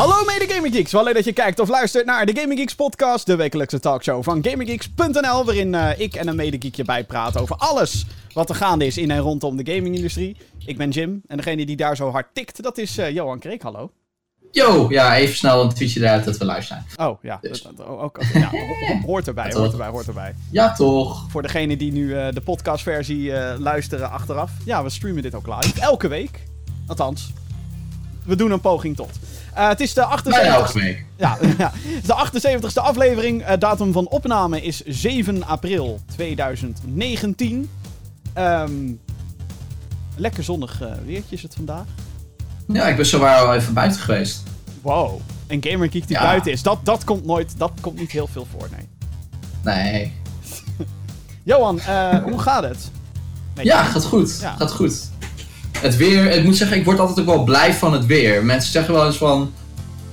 Hallo mede Gaming Geeks, wel leuk dat je kijkt of luistert naar de Gaming Geeks podcast, de wekelijkse talkshow van GamingGeeks.nl, waarin uh, ik en een medegeekje bijpraten over alles wat er gaande is in en rondom de gamingindustrie. Ik ben Jim en degene die daar zo hard tikt, dat is uh, Johan Kreek, hallo. Yo, ja, even snel een tweetje eruit dat we live zijn. Oh, ja. Dus. Dat, ook, ja hoort erbij, hoort erbij, hoort erbij. Ja, toch. Voor degene die nu uh, de podcastversie luisteren achteraf. Ja, we streamen dit ook live. Elke week. Althans, we doen een poging tot. Uh, het is de 78 ja, ja, de 78ste aflevering. Uh, datum van opname is 7 april 2019. Um, lekker zonnig uh, weertje is het vandaag. Ja, ik ben zowaar al even buiten geweest. Wow. Een gamer geek die ja. buiten is. Dat, dat komt nooit, dat komt niet heel veel voor, nee. Nee. Johan, hoe gaat het? Nee, ja, gaat goed. Ja. Gaat goed. Het weer, ik moet zeggen, ik word altijd ook wel blij van het weer. Mensen zeggen wel eens van.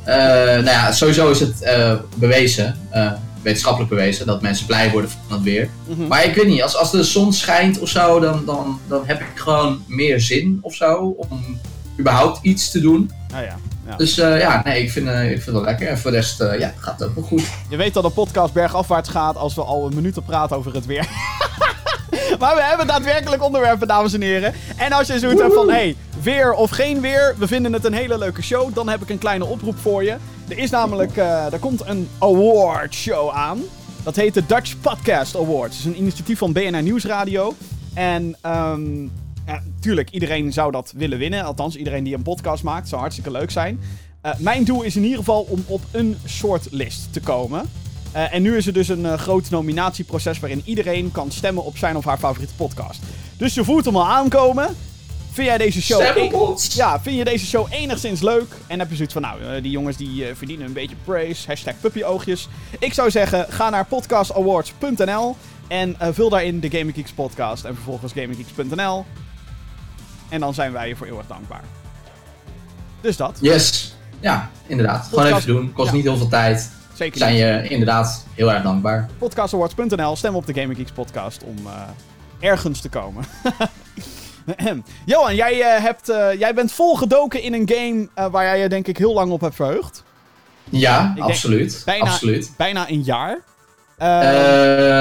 Uh, nou ja, sowieso is het uh, bewezen, uh, wetenschappelijk bewezen, dat mensen blij worden van het weer. Mm -hmm. Maar ik weet niet, als, als de zon schijnt of zo, dan, dan, dan heb ik gewoon meer zin of zo om überhaupt iets te doen. Ah, ja. Ja. Dus ja, nee, ik vind, ik vind het wel lekker. En voor de rest ja, gaat het ook wel goed. Je weet dat de podcast bergafwaarts gaat als we al een minuut praten over het weer. maar we hebben daadwerkelijk onderwerpen, dames en heren. En als je zoiets hebt van, hey, weer of geen weer, we vinden het een hele leuke show, dan heb ik een kleine oproep voor je. Er is namelijk, uh, er komt een award show aan. Dat heet de Dutch Podcast Awards. Het is een initiatief van BNR Nieuwsradio. En, um, ja, tuurlijk, iedereen zou dat willen winnen. Althans, iedereen die een podcast maakt, zou hartstikke leuk zijn. Uh, mijn doel is in ieder geval om op een shortlist te komen. Uh, en nu is er dus een uh, groot nominatieproces waarin iedereen kan stemmen op zijn of haar favoriete podcast. Dus je voelt hem al aankomen. Vind jij deze show... E ja, vind je deze show enigszins leuk? En heb je zoiets van, nou, uh, die jongens die verdienen een beetje praise. Hashtag puppyoogjes. Ik zou zeggen, ga naar podcastawards.nl en vul daarin de Gaming Geeks podcast. En vervolgens gaminggeeks.nl. En dan zijn wij je voor eeuwig dankbaar. Dus dat. Yes. Ja, inderdaad. Podcast... Gewoon even doen. Kost ja. niet heel veel tijd. Zeker zijn je inderdaad heel erg dankbaar. Podcastawards.nl, stem op de Gaming Geeks podcast om uh, ergens te komen. Johan, jij, uh, hebt, uh, jij bent volgedoken in een game waar jij je denk ik heel lang op hebt verheugd. Ja, absoluut. Bijna, absoluut. bijna een jaar.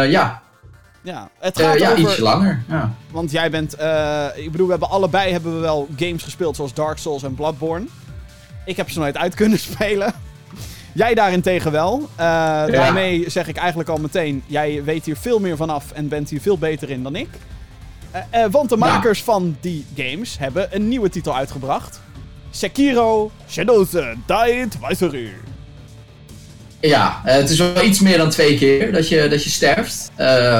ja. Ja, het gaat ja over... ietsje langer. Ja. Want jij bent, ik bedoel, we hebben allebei hebben we wel games gespeeld zoals Dark Souls en Bloodborne. Ik heb ze nooit uit kunnen spelen. Jij daarentegen wel. Uh, ja. Daarmee zeg ik eigenlijk al meteen: jij weet hier veel meer vanaf en bent hier veel beter in dan ik. Uh, uh, want de makers ja. van die games hebben een nieuwe titel uitgebracht: Sekiro Shadows Die Twiceru. Ja, het is wel iets meer dan twee keer dat je, dat je sterft.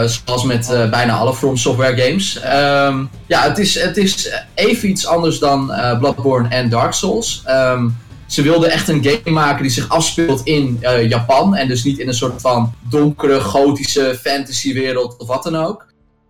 zoals met bijna alle From Software games. Um, ja, het is, het is even iets anders dan Bloodborne en Dark Souls. Um, ze wilden echt een game maken die zich afspeelt in uh, Japan. En dus niet in een soort van donkere, gotische fantasywereld of wat dan ook.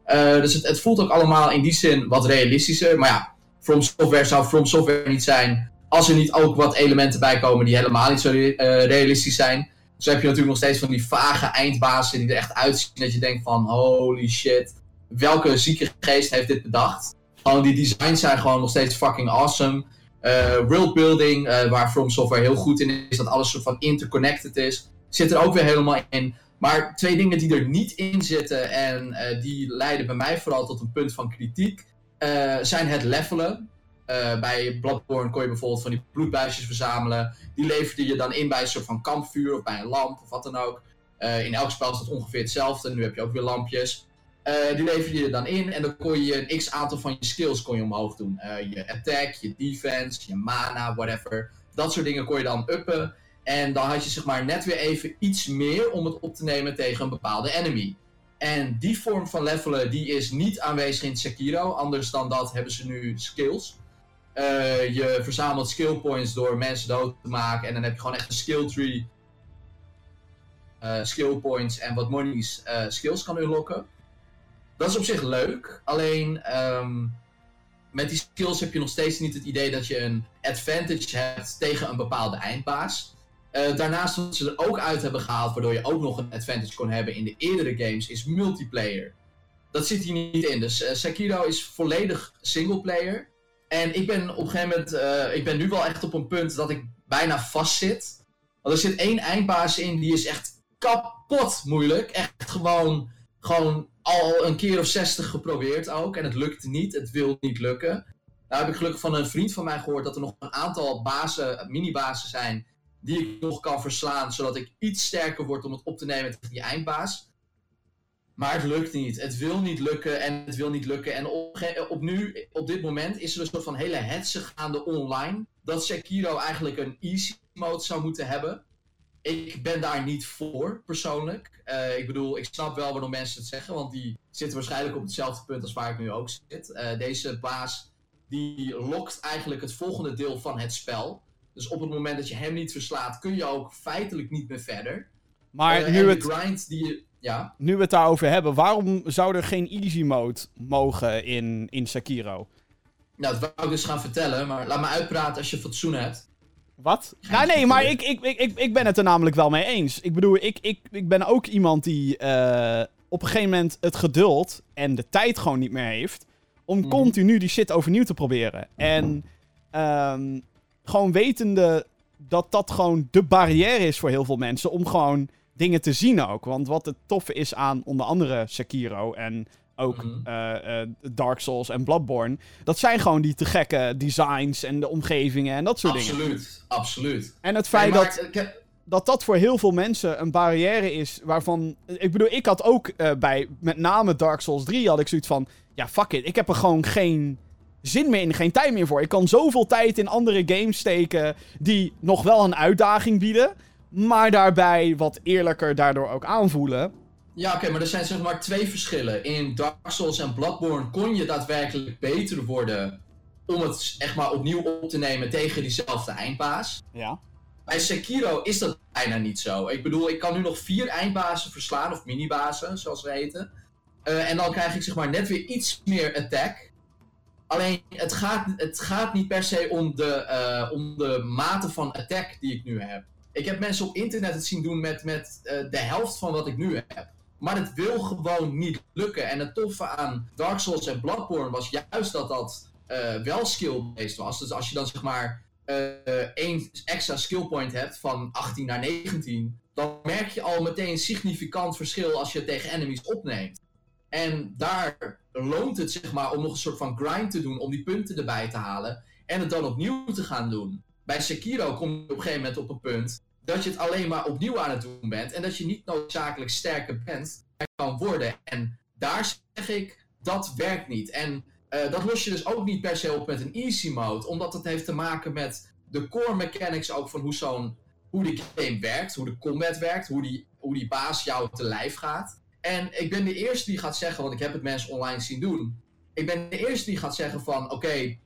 Uh, dus het, het, voelt ook allemaal in die zin wat realistischer. Maar ja, From Software zou From Software niet zijn als er niet ook wat elementen bij komen die helemaal niet zo uh, realistisch zijn. Dus heb je natuurlijk nog steeds van die vage eindbazen die er echt uitzien dat je denkt van holy shit, welke zieke geest heeft dit bedacht? Gewoon die designs zijn gewoon nog steeds fucking awesome. Uh, worldbuilding, uh, waar From Software heel goed in is, dat alles soort van interconnected is, zit er ook weer helemaal in. Maar twee dingen die er niet in zitten en uh, die leiden bij mij vooral tot een punt van kritiek, zijn het levelen. bij Bloodborne kon je bijvoorbeeld van die bloedbuisjes verzamelen. Die leverde je dan in bij een soort van kampvuur of bij een lamp of wat dan ook. in elk spel is dat ongeveer hetzelfde. Nu heb je ook weer lampjes. Uh, die lever je dan in en dan kon je een x aantal van je skills kon je omhoog doen. Uh, je attack, je defense, je mana, whatever. Dat soort dingen kon je dan uppen. En dan had je zeg maar net weer even iets meer om het op te nemen tegen een bepaalde enemy. En die vorm van levelen die is niet aanwezig in Sekiro. Anders dan dat hebben ze nu skills. Uh, je verzamelt skill points door mensen dood te maken. En dan heb je gewoon echt een skill tree. skill points en wat monies skills kan unlocken. Dat is op zich leuk. Alleen um, met die skills heb je nog steeds niet het idee dat je een advantage hebt tegen een bepaalde eindbaas. Uh, daarnaast wat ze er ook uit hebben gehaald, waardoor je ook nog een advantage kon hebben in de eerdere games, is multiplayer. Dat zit hier niet in. Dus uh, Sekiro is volledig singleplayer. En ik ben op een gegeven moment, uh, ik ben nu wel echt op een punt dat ik bijna vastzit. Want er zit één eindbaas in die is echt kapot moeilijk. Echt gewoon, gewoon al een keer of zestig geprobeerd ook. En het lukt niet, het wil niet lukken. Nou heb ik gelukkig van een vriend van mij gehoord dat er nog een aantal bazen, mini-bazen zijn die ik nog kan verslaan, zodat ik iets sterker word om het op te nemen tegen die eindbaas. Maar het lukt niet. Het wil niet lukken en het wil niet lukken. En op, op nu, op dit moment, is er een soort van hele hetze gaande online. Dat Sekiro eigenlijk een easy mode zou moeten hebben. Ik ben daar niet voor, persoonlijk. Uh, ik bedoel, ik snap wel waarom mensen het zeggen, want die zitten waarschijnlijk op hetzelfde punt als waar ik nu ook zit. Uh, deze baas, die lokt eigenlijk het volgende deel van het spel. Dus op het moment dat je hem niet verslaat, kun je ook feitelijk niet meer verder. Maar uh, nu, het, grind die je, ja? nu we het daarover hebben, waarom zou er geen easy mode mogen in, in Sekiro? Nou, dat wou ik dus gaan vertellen, maar laat me uitpraten als je fatsoen hebt. Wat? Nou, nee, maar ik, ik, ik, ik, ben het er namelijk wel mee eens. Ik bedoel, ik, ik, ik ben ook iemand die uh, op een gegeven moment het geduld en de tijd gewoon niet meer heeft. Om mm. continu die shit overnieuw te proberen. En um, gewoon wetende dat dat gewoon de barrière is voor heel veel mensen. Om gewoon dingen te zien ook. Want wat het toffe is aan onder andere Sekiro en ook mm Dark Souls en Bloodborne. Dat zijn gewoon die te gekke designs en de omgevingen en dat soort absoluut, dingen. Absoluut, absoluut. En het feit dat, dat dat voor heel veel mensen een barrière is waarvan... Ik bedoel, ik had ook uh, bij met name Dark Souls 3 had ik zoiets van... Ja, fuck it, ik heb er gewoon geen zin meer in, geen tijd meer voor. Ik kan zoveel tijd in andere games steken die nog wel een uitdaging bieden... Maar daarbij wat eerlijker daardoor ook aanvoelen. Ja, oké, maar er zijn zeg maar twee verschillen. In Dark Souls en Bloodborne kon je daadwerkelijk beter worden om het echt maar opnieuw op te nemen tegen diezelfde eindbaas. Ja. Bij Sekiro is dat bijna niet zo. Ik bedoel, ik kan nu nog vier eindbazen verslaan, of minibazen, zoals ze heten. Uh, en dan krijg ik zeg maar net weer iets meer attack. Alleen, het gaat, het gaat niet per se om de, uh, om de mate van attack die ik nu heb. Ik heb mensen op internet het zien doen met, met uh, de helft van wat ik nu heb. Maar het wil gewoon niet lukken. En het toffe aan Dark Souls en Bloodborne was juist dat dat uh, wel skill-based was. Dus als je dan zeg maar uh, één extra skill point hebt van 18 naar 19, dan merk je al meteen een significant verschil als je het tegen enemies opneemt. En daar loont het zeg maar om nog een soort van grind te doen om die punten erbij te halen en het dan opnieuw te gaan doen. Bij Sekiro kom je op een gegeven moment op een punt dat je het alleen maar opnieuw aan het doen bent. En dat je niet noodzakelijk sterker bent kan worden. En daar zeg ik, dat werkt niet. En uh, dat los je dus ook niet per se op met een easy mode. Omdat het heeft te maken met de core mechanics ook van hoe zo'n hoe de game werkt, hoe de combat werkt, hoe die, hoe die baas jou te lijf gaat. En ik ben de eerste die gaat zeggen, want ik heb het mensen online zien doen. Ik ben de eerste die gaat zeggen van, oké,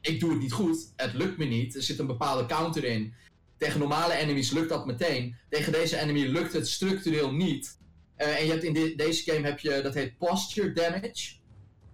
ik doe het niet goed, het lukt me niet, er zit een bepaalde counter in. Tegen normale enemies lukt dat meteen. Tegen deze enemy lukt het structureel niet. Uh, en je hebt in de, deze game heb je, dat heet posture damage.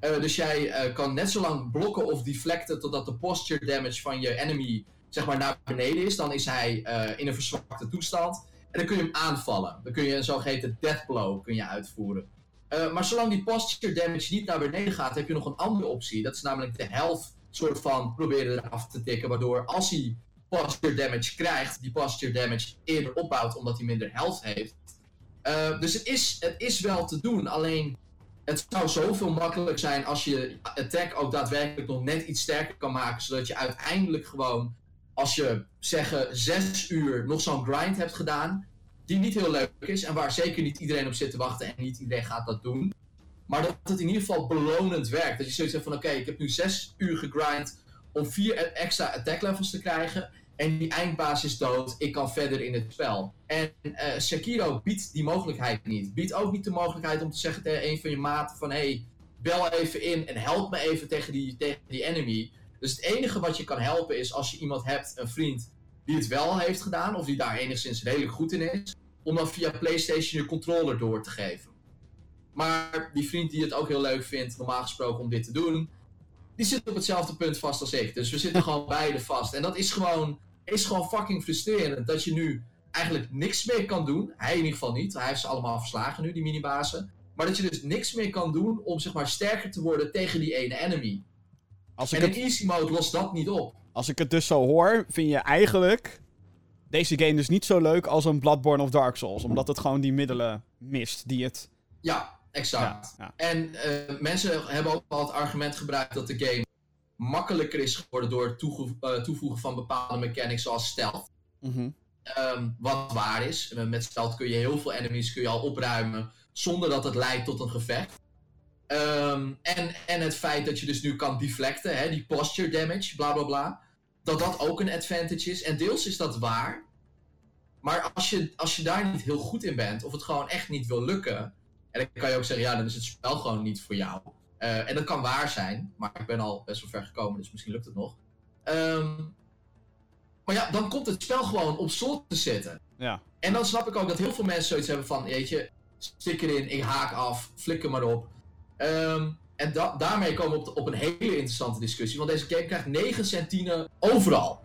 Uh, dus jij uh, kan net zo lang blokken of deflecten totdat de posture damage van je enemy zeg maar naar beneden is. Dan is hij in een verzwakte toestand. En dan kun je hem aanvallen. Dan kun je een zogeheten death blow kun je uitvoeren. maar zolang die posture damage niet naar beneden gaat, heb je nog een andere optie. Dat is namelijk de health soort van proberen eraf te tikken. Waardoor als hij posture damage krijgt, die posture damage eerder opbouwt omdat hij minder health heeft. Uh, dus het is, het is wel te doen, alleen het zou zoveel makkelijker zijn als je attack ook daadwerkelijk nog net iets sterker kan maken, zodat je uiteindelijk gewoon, als je zeggen zes uur nog zo'n grind hebt gedaan, die niet heel leuk is en waar zeker niet iedereen op zit te wachten en niet iedereen gaat dat doen. Maar dat het in ieder geval belonend werkt. Dat je zoiets hebt van oké, ik heb nu zes uur gegrind om vier extra attack levels te krijgen. En die eindbaas is dood, ik kan verder in het spel. En uh, Sekiro biedt die mogelijkheid niet. Biedt ook niet de mogelijkheid om te zeggen tegen een van je maten van... Hey, bel even in en help me even tegen die, tegen die enemy. Dus het enige wat je kan helpen is als je iemand hebt, een vriend, die het wel heeft gedaan... of die daar enigszins redelijk goed in is... om dan via Playstation je controller door te geven. Maar die vriend die het ook heel leuk vindt, normaal gesproken, om dit te doen die zit op hetzelfde punt vast als ik. Dus we zitten gewoon beide vast. En dat is gewoon, is gewoon fucking frustrerend. Dat je nu eigenlijk niks meer kan doen. Hij in ieder geval niet. Hij heeft ze allemaal verslagen nu, die minibazen. Maar dat je dus niks meer kan doen om zeg maar sterker te worden tegen die ene enemy. Als ik en in easy mode lost dat niet op. Als ik het dus zo hoor, vind je eigenlijk deze game dus niet zo leuk als een Bloodborne of Dark Souls. Omdat het gewoon die middelen mist die het... Ja, exact. Ja, ja. En eh, mensen hebben ook al het argument gebruikt dat de game makkelijker is geworden door het eh, toevoegen van bepaalde mechanics zoals stealth. Mhm. Ehm, wat waar is. Eh, Met stealth kun je heel veel enemies kun je al opruimen zonder dat het leidt tot een gevecht. Ehm, en, en het feit dat je dus nu kan deflecten, hè, die posture damage, bla bla bla. Dat dat ook een advantage is. En deels is dat waar. Maar als je, als je daar niet heel goed in bent, of het gewoon echt niet wil lukken. En dan kan je ook zeggen, ja, dan is het spel gewoon niet voor jou. Eh, en dat kan waar zijn, maar ik ben al best wel ver gekomen, dus misschien lukt het nog. Ehm, maar ja, dan komt het spel gewoon op slot te zitten. Ja. En dan snap ik ook dat heel veel mensen zoiets hebben van, weet je, stik erin, ik haak af, flikker maar op. Ehm, en da- daarmee komen we op, de- op een hele interessante discussie, want deze game krijgt 9 centine overal.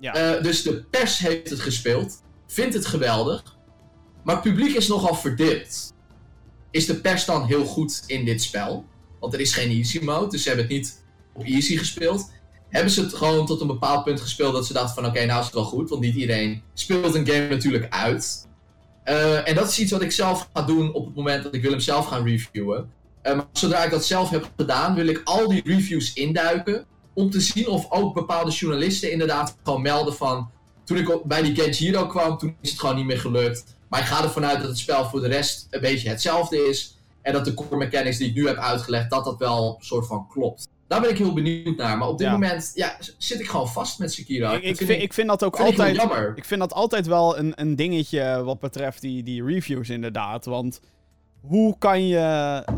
Ja. Eh, dus de pers heeft het gespeeld, vindt het geweldig, maar het publiek is nogal verdeeld. Is de pers dan heel goed in dit spel? Want er is geen easy mode, dus ze hebben het niet op easy gespeeld. Hebben ze het gewoon tot een bepaald punt gespeeld dat ze dachten van oké, nou is het wel goed, want niet iedereen speelt een game natuurlijk uit. Eh, en dat is iets wat ik zelf ga doen op het moment dat ik wil hem zelf gaan reviewen. Eh, maar zodra ik dat zelf heb gedaan, wil ik al die reviews induiken. Om te zien of ook bepaalde journalisten inderdaad gewoon melden van. Toen ik bij die Genjiro kwam, toen is het gewoon niet meer gelukt. Maar ik ga ervan uit dat het spel voor de rest een beetje hetzelfde is. En dat de core mechanics die ik nu heb uitgelegd, dat dat wel een soort van klopt. Daar ben ik heel benieuwd naar. Maar op dit Ja. moment ja, zit ik gewoon vast met Sekiro. Ik, ik, vind, ik vind dat ook vind ik heel altijd... jammer. Ik vind dat altijd wel een, een dingetje wat betreft die, die reviews inderdaad. Want hoe kan je...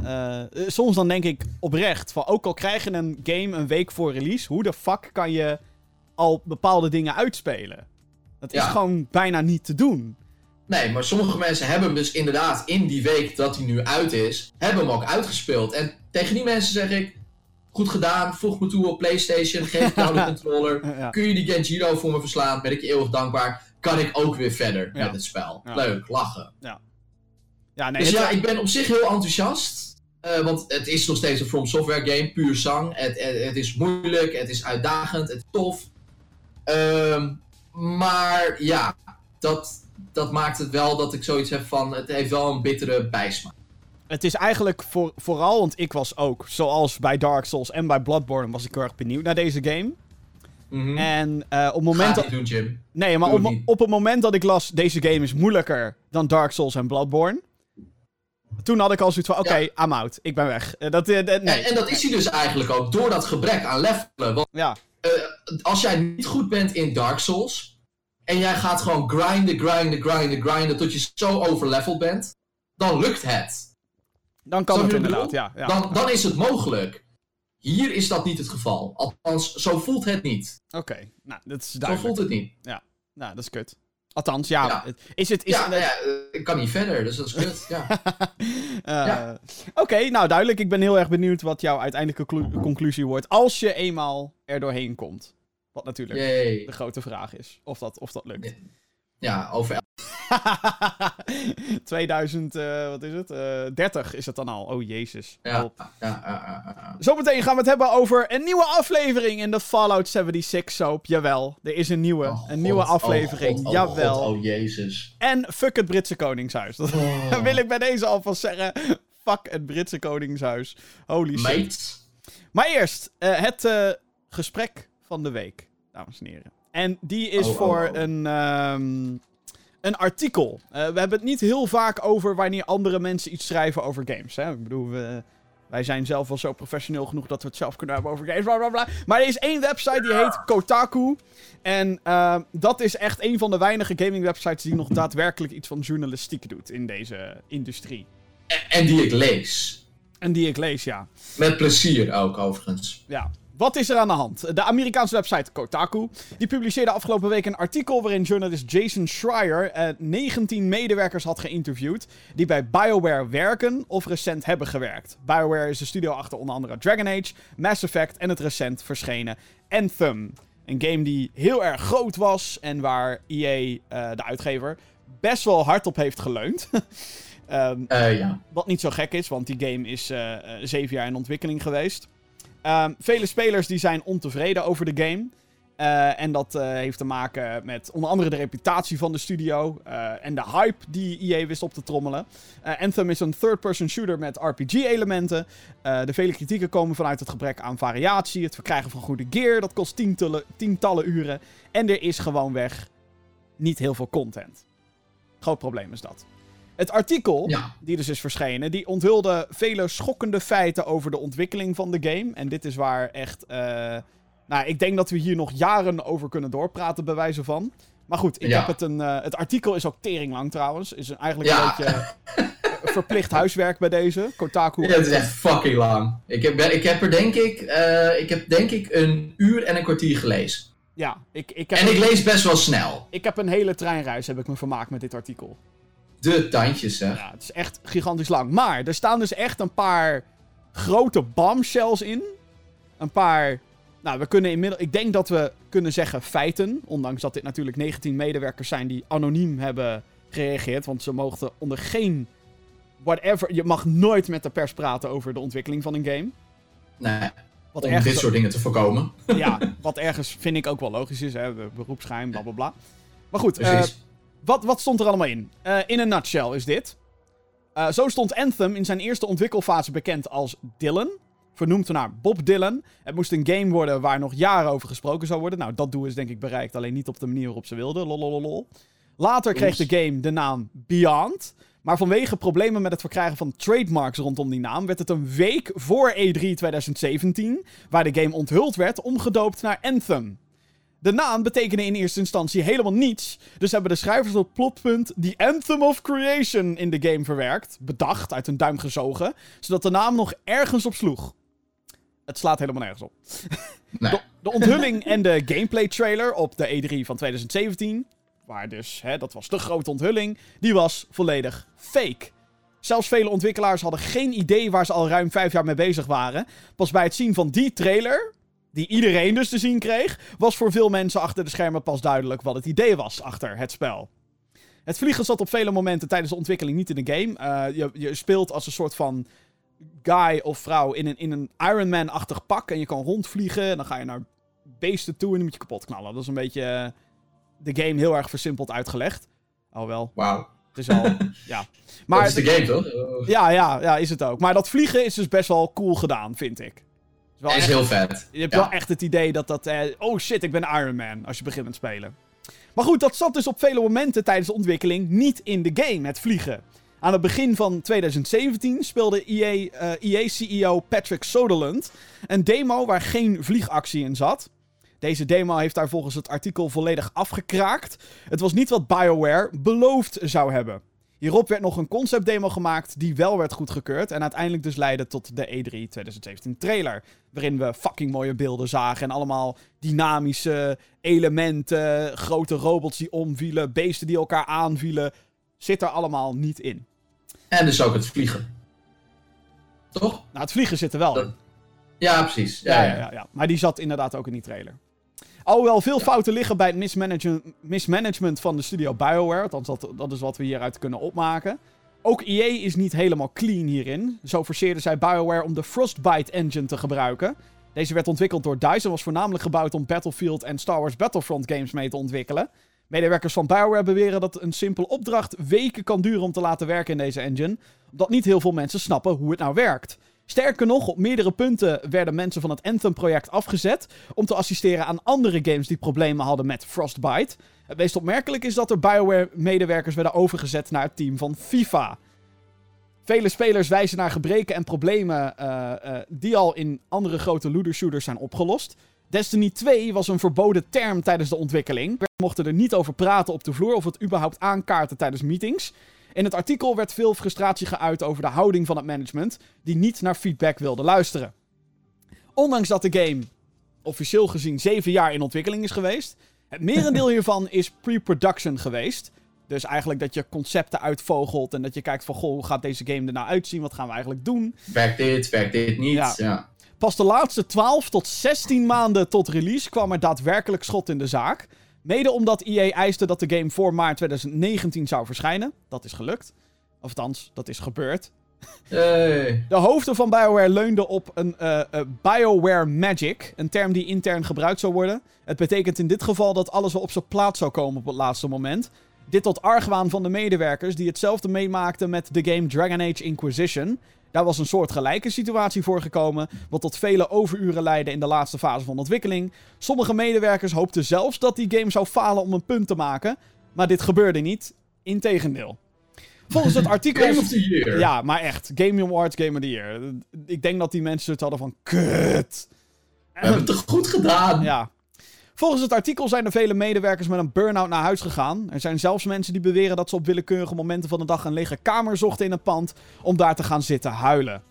eh, eh, soms dan denk ik oprecht van... Ook al krijg je een game een week voor release... Hoe de fuck kan je al bepaalde dingen uitspelen? Dat is Ja. gewoon bijna niet te doen. Nee, maar sommige mensen hebben hem dus inderdaad in die week dat hij nu uit is, hebben hem ook uitgespeeld. En tegen die mensen zeg ik, goed gedaan, voeg me toe op Playstation, geef ik jou de controller. Ja. Kun je die Genjiro voor me verslaan, ben ik je eeuwig dankbaar. Kan ik ook weer verder Ja. met het spel. Ja. Leuk, lachen. Ja, nee, dus ja, ik ben op zich heel enthousiast. eh, want het is nog steeds een From Software game, puur zang. Het, het, het is moeilijk, het is uitdagend, het is tof. Ehm, maar ja, dat, dat maakt het wel dat ik zoiets heb van, het heeft wel een bittere bijsmaak. Het is eigenlijk voor, vooral, want ik was ook, zoals bij Dark Souls en bij Bloodborne, was ik heel erg benieuwd naar deze game. Mhm. En eh, op het moment dat... doen, Jim. Nee, maar op, op het moment dat ik las, deze game is moeilijker dan Dark Souls en Bloodborne. Toen had ik al zoiets van, oké, Ja. I'm out. Ik ben weg. Eh, dat, eh, dat- nee. En, en dat is hij dus eigenlijk ook, door dat gebrek aan levelen. Want Ja, als jij niet goed bent in Dark Souls, en jij gaat gewoon grinden, grinden, grinden, grinden, tot je zo overleveld bent, dan lukt het. dan kan het inderdaad, ja. ja. Dan, dan is het mogelijk. Hier is dat niet het geval. Althans, zo voelt het niet. Oké, nou, dat is Zo duidelijk. voelt het niet. Nou, dat is kut. Althans, ja. Ja. Is het... Is ja, het- ja, ik kan niet verder, dus dat is kut. Ja. Eh, Ja. Oké, nou duidelijk. Ik ben heel erg benieuwd wat jouw uiteindelijke clu- conclusie wordt. Als je eenmaal er doorheen komt. Wat natuurlijk Yay. de grote vraag is. Of dat, of dat lukt. Ja, over 2000, eh, wat is het? Eh 30 is het dan al. Oh jezus. Ja, ja. Zometeen gaan we het hebben over een nieuwe aflevering in de Fallout 76 soap. Jawel, er is een nieuwe, Oh, een nieuwe God, aflevering. Oh, God, oh, Jawel. God, oh, jezus. En fuck het Britse Koningshuis. Dat Oh. wil ik bij deze alvast zeggen. Fuck het Britse Koningshuis. Holy shit. Maar eerst, eh, het eh, gesprek van de week, dames en heren. En die is Oh, oh, voor oh. Een, ehm, een artikel. Eh, we hebben het niet heel vaak over wanneer andere mensen iets schrijven over games. Hè? Ik bedoel, we, wij zijn zelf wel zo professioneel genoeg dat we het zelf kunnen hebben over games. Bla, bla, bla. Maar er is één website die heet Kotaku. En ehm, dat is echt een van de weinige gaming websites die nog daadwerkelijk iets van journalistiek doet in deze industrie. En, en die ik lees. En die ik lees, ja. Met plezier ook, overigens. Ja. Wat is er aan de hand? De Amerikaanse website Kotaku die publiceerde afgelopen week een artikel waarin journalist Jason Schreier eh, 19 medewerkers had geïnterviewd die bij BioWare werken of recent hebben gewerkt. BioWare is de studio achter onder andere Dragon Age, Mass Effect en het recent verschenen Anthem. Een game die heel erg groot was en waar EA, eh, de uitgever, best wel hard op heeft geleund. Ehm, Eh, ja. wat niet zo gek is, want die game is eh, eh, zeven jaar in ontwikkeling geweest. Ehm, vele spelers die zijn ontevreden over de game. Eh, en dat eh, heeft te maken met onder andere de reputatie van de studio eh, en de hype die EA wist op te trommelen. Anthem is een third-person shooter met RPG-elementen. de vele kritieken komen vanuit het gebrek aan variatie, het verkrijgen van goede gear, dat kost tientallen, tientallen uren. En er is gewoonweg niet heel veel content. Groot probleem is dat. Het artikel, die dus is verschenen, die onthulde vele schokkende feiten over de ontwikkeling van de game. En dit is waar echt nou, ik denk dat we hier nog jaren over kunnen doorpraten, bij wijze van. Maar goed, ik heb het een. Uh, het artikel is ook tering lang trouwens. Is eigenlijk een beetje uh, verplicht huiswerk bij deze. Kotaku. Ja, het is echt fucking lang. Ik heb, ik heb er denk ik, uh, ik heb denk ik een uur en een kwartier gelezen. Ja, ik, ik heb en ik lees best wel snel. Ik heb een hele treinreis heb ik me vermaakt met dit artikel. De tandjes, hè? Ja, het is echt gigantisch lang. Maar er staan dus echt een paar grote bombshells in. Een paar nou, we kunnen inmiddels. Ik denk dat we kunnen zeggen feiten. Ondanks dat dit natuurlijk 19 medewerkers zijn die anoniem hebben gereageerd. Want ze mochten onder geen. Whatever. Je mag nooit met de pers praten over de ontwikkeling van een game. Nee. Wat om dit soort dingen te voorkomen. Ja, wat ergens vind ik ook wel logisch is. Hè? Beroepsgeheim, bla bla bla. Maar goed, uh, wat, wat stond er allemaal in? Uh, in een nutshell is dit. Uh, zo stond Anthem in zijn eerste ontwikkelfase bekend als Dylan vernoemd naar Bob Dylan. Het moest een game worden waar nog jaren over gesproken zou worden. Nou, dat doel is denk ik bereikt, alleen niet op de manier waarop ze wilden. Lololol. Later kreeg de game de naam Beyond. Maar vanwege problemen met het verkrijgen van trademarks rondom die naam, werd het een week voor E3 2017, waar de game onthuld werd, omgedoopt naar Anthem. De naam betekende in eerste instantie helemaal niets. Dus hebben de schrijvers op plotpunt The Anthem of Creation in de game verwerkt. Bedacht, uit hun duim gezogen. Zodat de naam nog ergens op sloeg. Het slaat helemaal nergens op. Nee. De, de, onthulling en de gameplay trailer op de E3 van 2017, waar dus, hè, dat was de grote onthulling, die was volledig fake. Zelfs vele ontwikkelaars hadden geen idee waar ze al ruim vijf jaar mee bezig waren. Pas bij het zien van die trailer, die iedereen dus te zien kreeg, was voor veel mensen achter de schermen pas duidelijk wat het idee was achter het spel. Het vliegen zat op vele momenten tijdens de ontwikkeling niet in de game. Uh, je, je speelt als een soort van guy of vrouw in een, in een Iron Man-achtig pak. En je kan rondvliegen. En dan ga je naar beesten toe en dan moet je kapot knallen. Dat is een beetje uh, de game heel erg versimpeld uitgelegd. Oh wel. Wauw. Het is al, ja. Maar, dat is de game, toch? Ja, ja, ja, is het ook. Maar dat vliegen is dus best wel cool gedaan, vind ik. Is, heel vet. Je hebt wel echt het idee dat dat... Eh, oh shit, ik ben Iron Man, als je begint met spelen. Maar goed, dat zat dus op vele momenten tijdens de ontwikkeling niet in de game, het vliegen. Aan het begin van 2017 speelde EA-CEO uh, Patrick Soderlund een demo waar geen vliegactie in zat. Deze demo heeft daar volgens het artikel volledig afgekraakt. Het was niet wat BioWare beloofd zou hebben. Hierop werd nog een concept demo gemaakt die wel werd goedgekeurd en uiteindelijk dus leidde tot de E3 2017 trailer. Waarin we fucking mooie beelden zagen en allemaal dynamische elementen, grote robots die omvielen, beesten die elkaar aanvielen. Zit er allemaal niet in. En dus ook het vliegen. Toch? Nou, het vliegen zit er wel in. Ja, precies. Ja, ja, ja, ja, Maar die zat inderdaad ook in die trailer. Alhoewel veel fouten liggen bij het mismanagement, mismanagement van de studio BioWare. Althans, dat, dat is wat we hieruit kunnen opmaken. Ook EA is niet helemaal clean hierin. Zo forceerden zij BioWare om de Frostbite engine te gebruiken. Deze werd ontwikkeld door DICE en was voornamelijk gebouwd om Battlefield en Star Wars Battlefront games mee te ontwikkelen. Medewerkers van BioWare beweren dat een simpele opdracht weken kan duren om te laten werken in deze engine, omdat niet heel veel mensen snappen hoe het nou werkt. Sterker nog, op meerdere punten werden mensen van het Anthem-project afgezet om te assisteren aan andere games die problemen hadden met Frostbite. Het meest opmerkelijk is dat er BioWare-medewerkers werden overgezet naar het team van FIFA. Vele spelers wijzen naar gebreken en problemen uh, uh, die al in andere grote looter shooters zijn opgelost. Destiny 2 was een verboden term tijdens de ontwikkeling. We mochten er niet over praten op de vloer of het überhaupt aankaarten tijdens meetings. In het artikel werd veel frustratie geuit over de houding van het management, die niet naar feedback wilde luisteren. Ondanks dat de game officieel gezien 7 jaar in ontwikkeling is geweest, het merendeel hiervan is pre-production geweest. Dus eigenlijk dat je concepten uitvogelt en dat je kijkt van, goh, hoe gaat deze game er nou uitzien? Wat gaan we eigenlijk doen? Werkt dit, werkt dit niet? ja. Pas de laatste 12 tot 16 maanden tot release kwam er daadwerkelijk schot in de zaak. Mede omdat EA eiste dat de game voor maart 2019 zou verschijnen. Dat is gelukt. Of althans, dat is gebeurd. Hey. De hoofden van BioWare leunden op een uh, uh, BioWare Magic, een term die intern gebruikt zou worden. Het betekent in dit geval dat alles wel op zijn plaats zou komen op het laatste moment. Dit tot argwaan van de medewerkers die hetzelfde meemaakten met de game Dragon Age Inquisition. Daar was een soort gelijke situatie voorgekomen, wat tot vele overuren leidde in de laatste fase van ontwikkeling. Sommige medewerkers hoopten zelfs dat die game zou falen om een punt te maken, maar dit gebeurde niet. Integendeel. Volgens het artikel. Game of the Year. Ja, maar echt. Game Awards, Game of the Year. Ik denk dat die mensen het hadden van. Kut. We hebben het toch goed gedaan? Ja. Volgens het artikel zijn er vele medewerkers met een burn-out naar huis gegaan. Er zijn zelfs mensen die beweren dat ze op willekeurige momenten van de dag een lege kamer zochten in een pand om daar te gaan zitten huilen.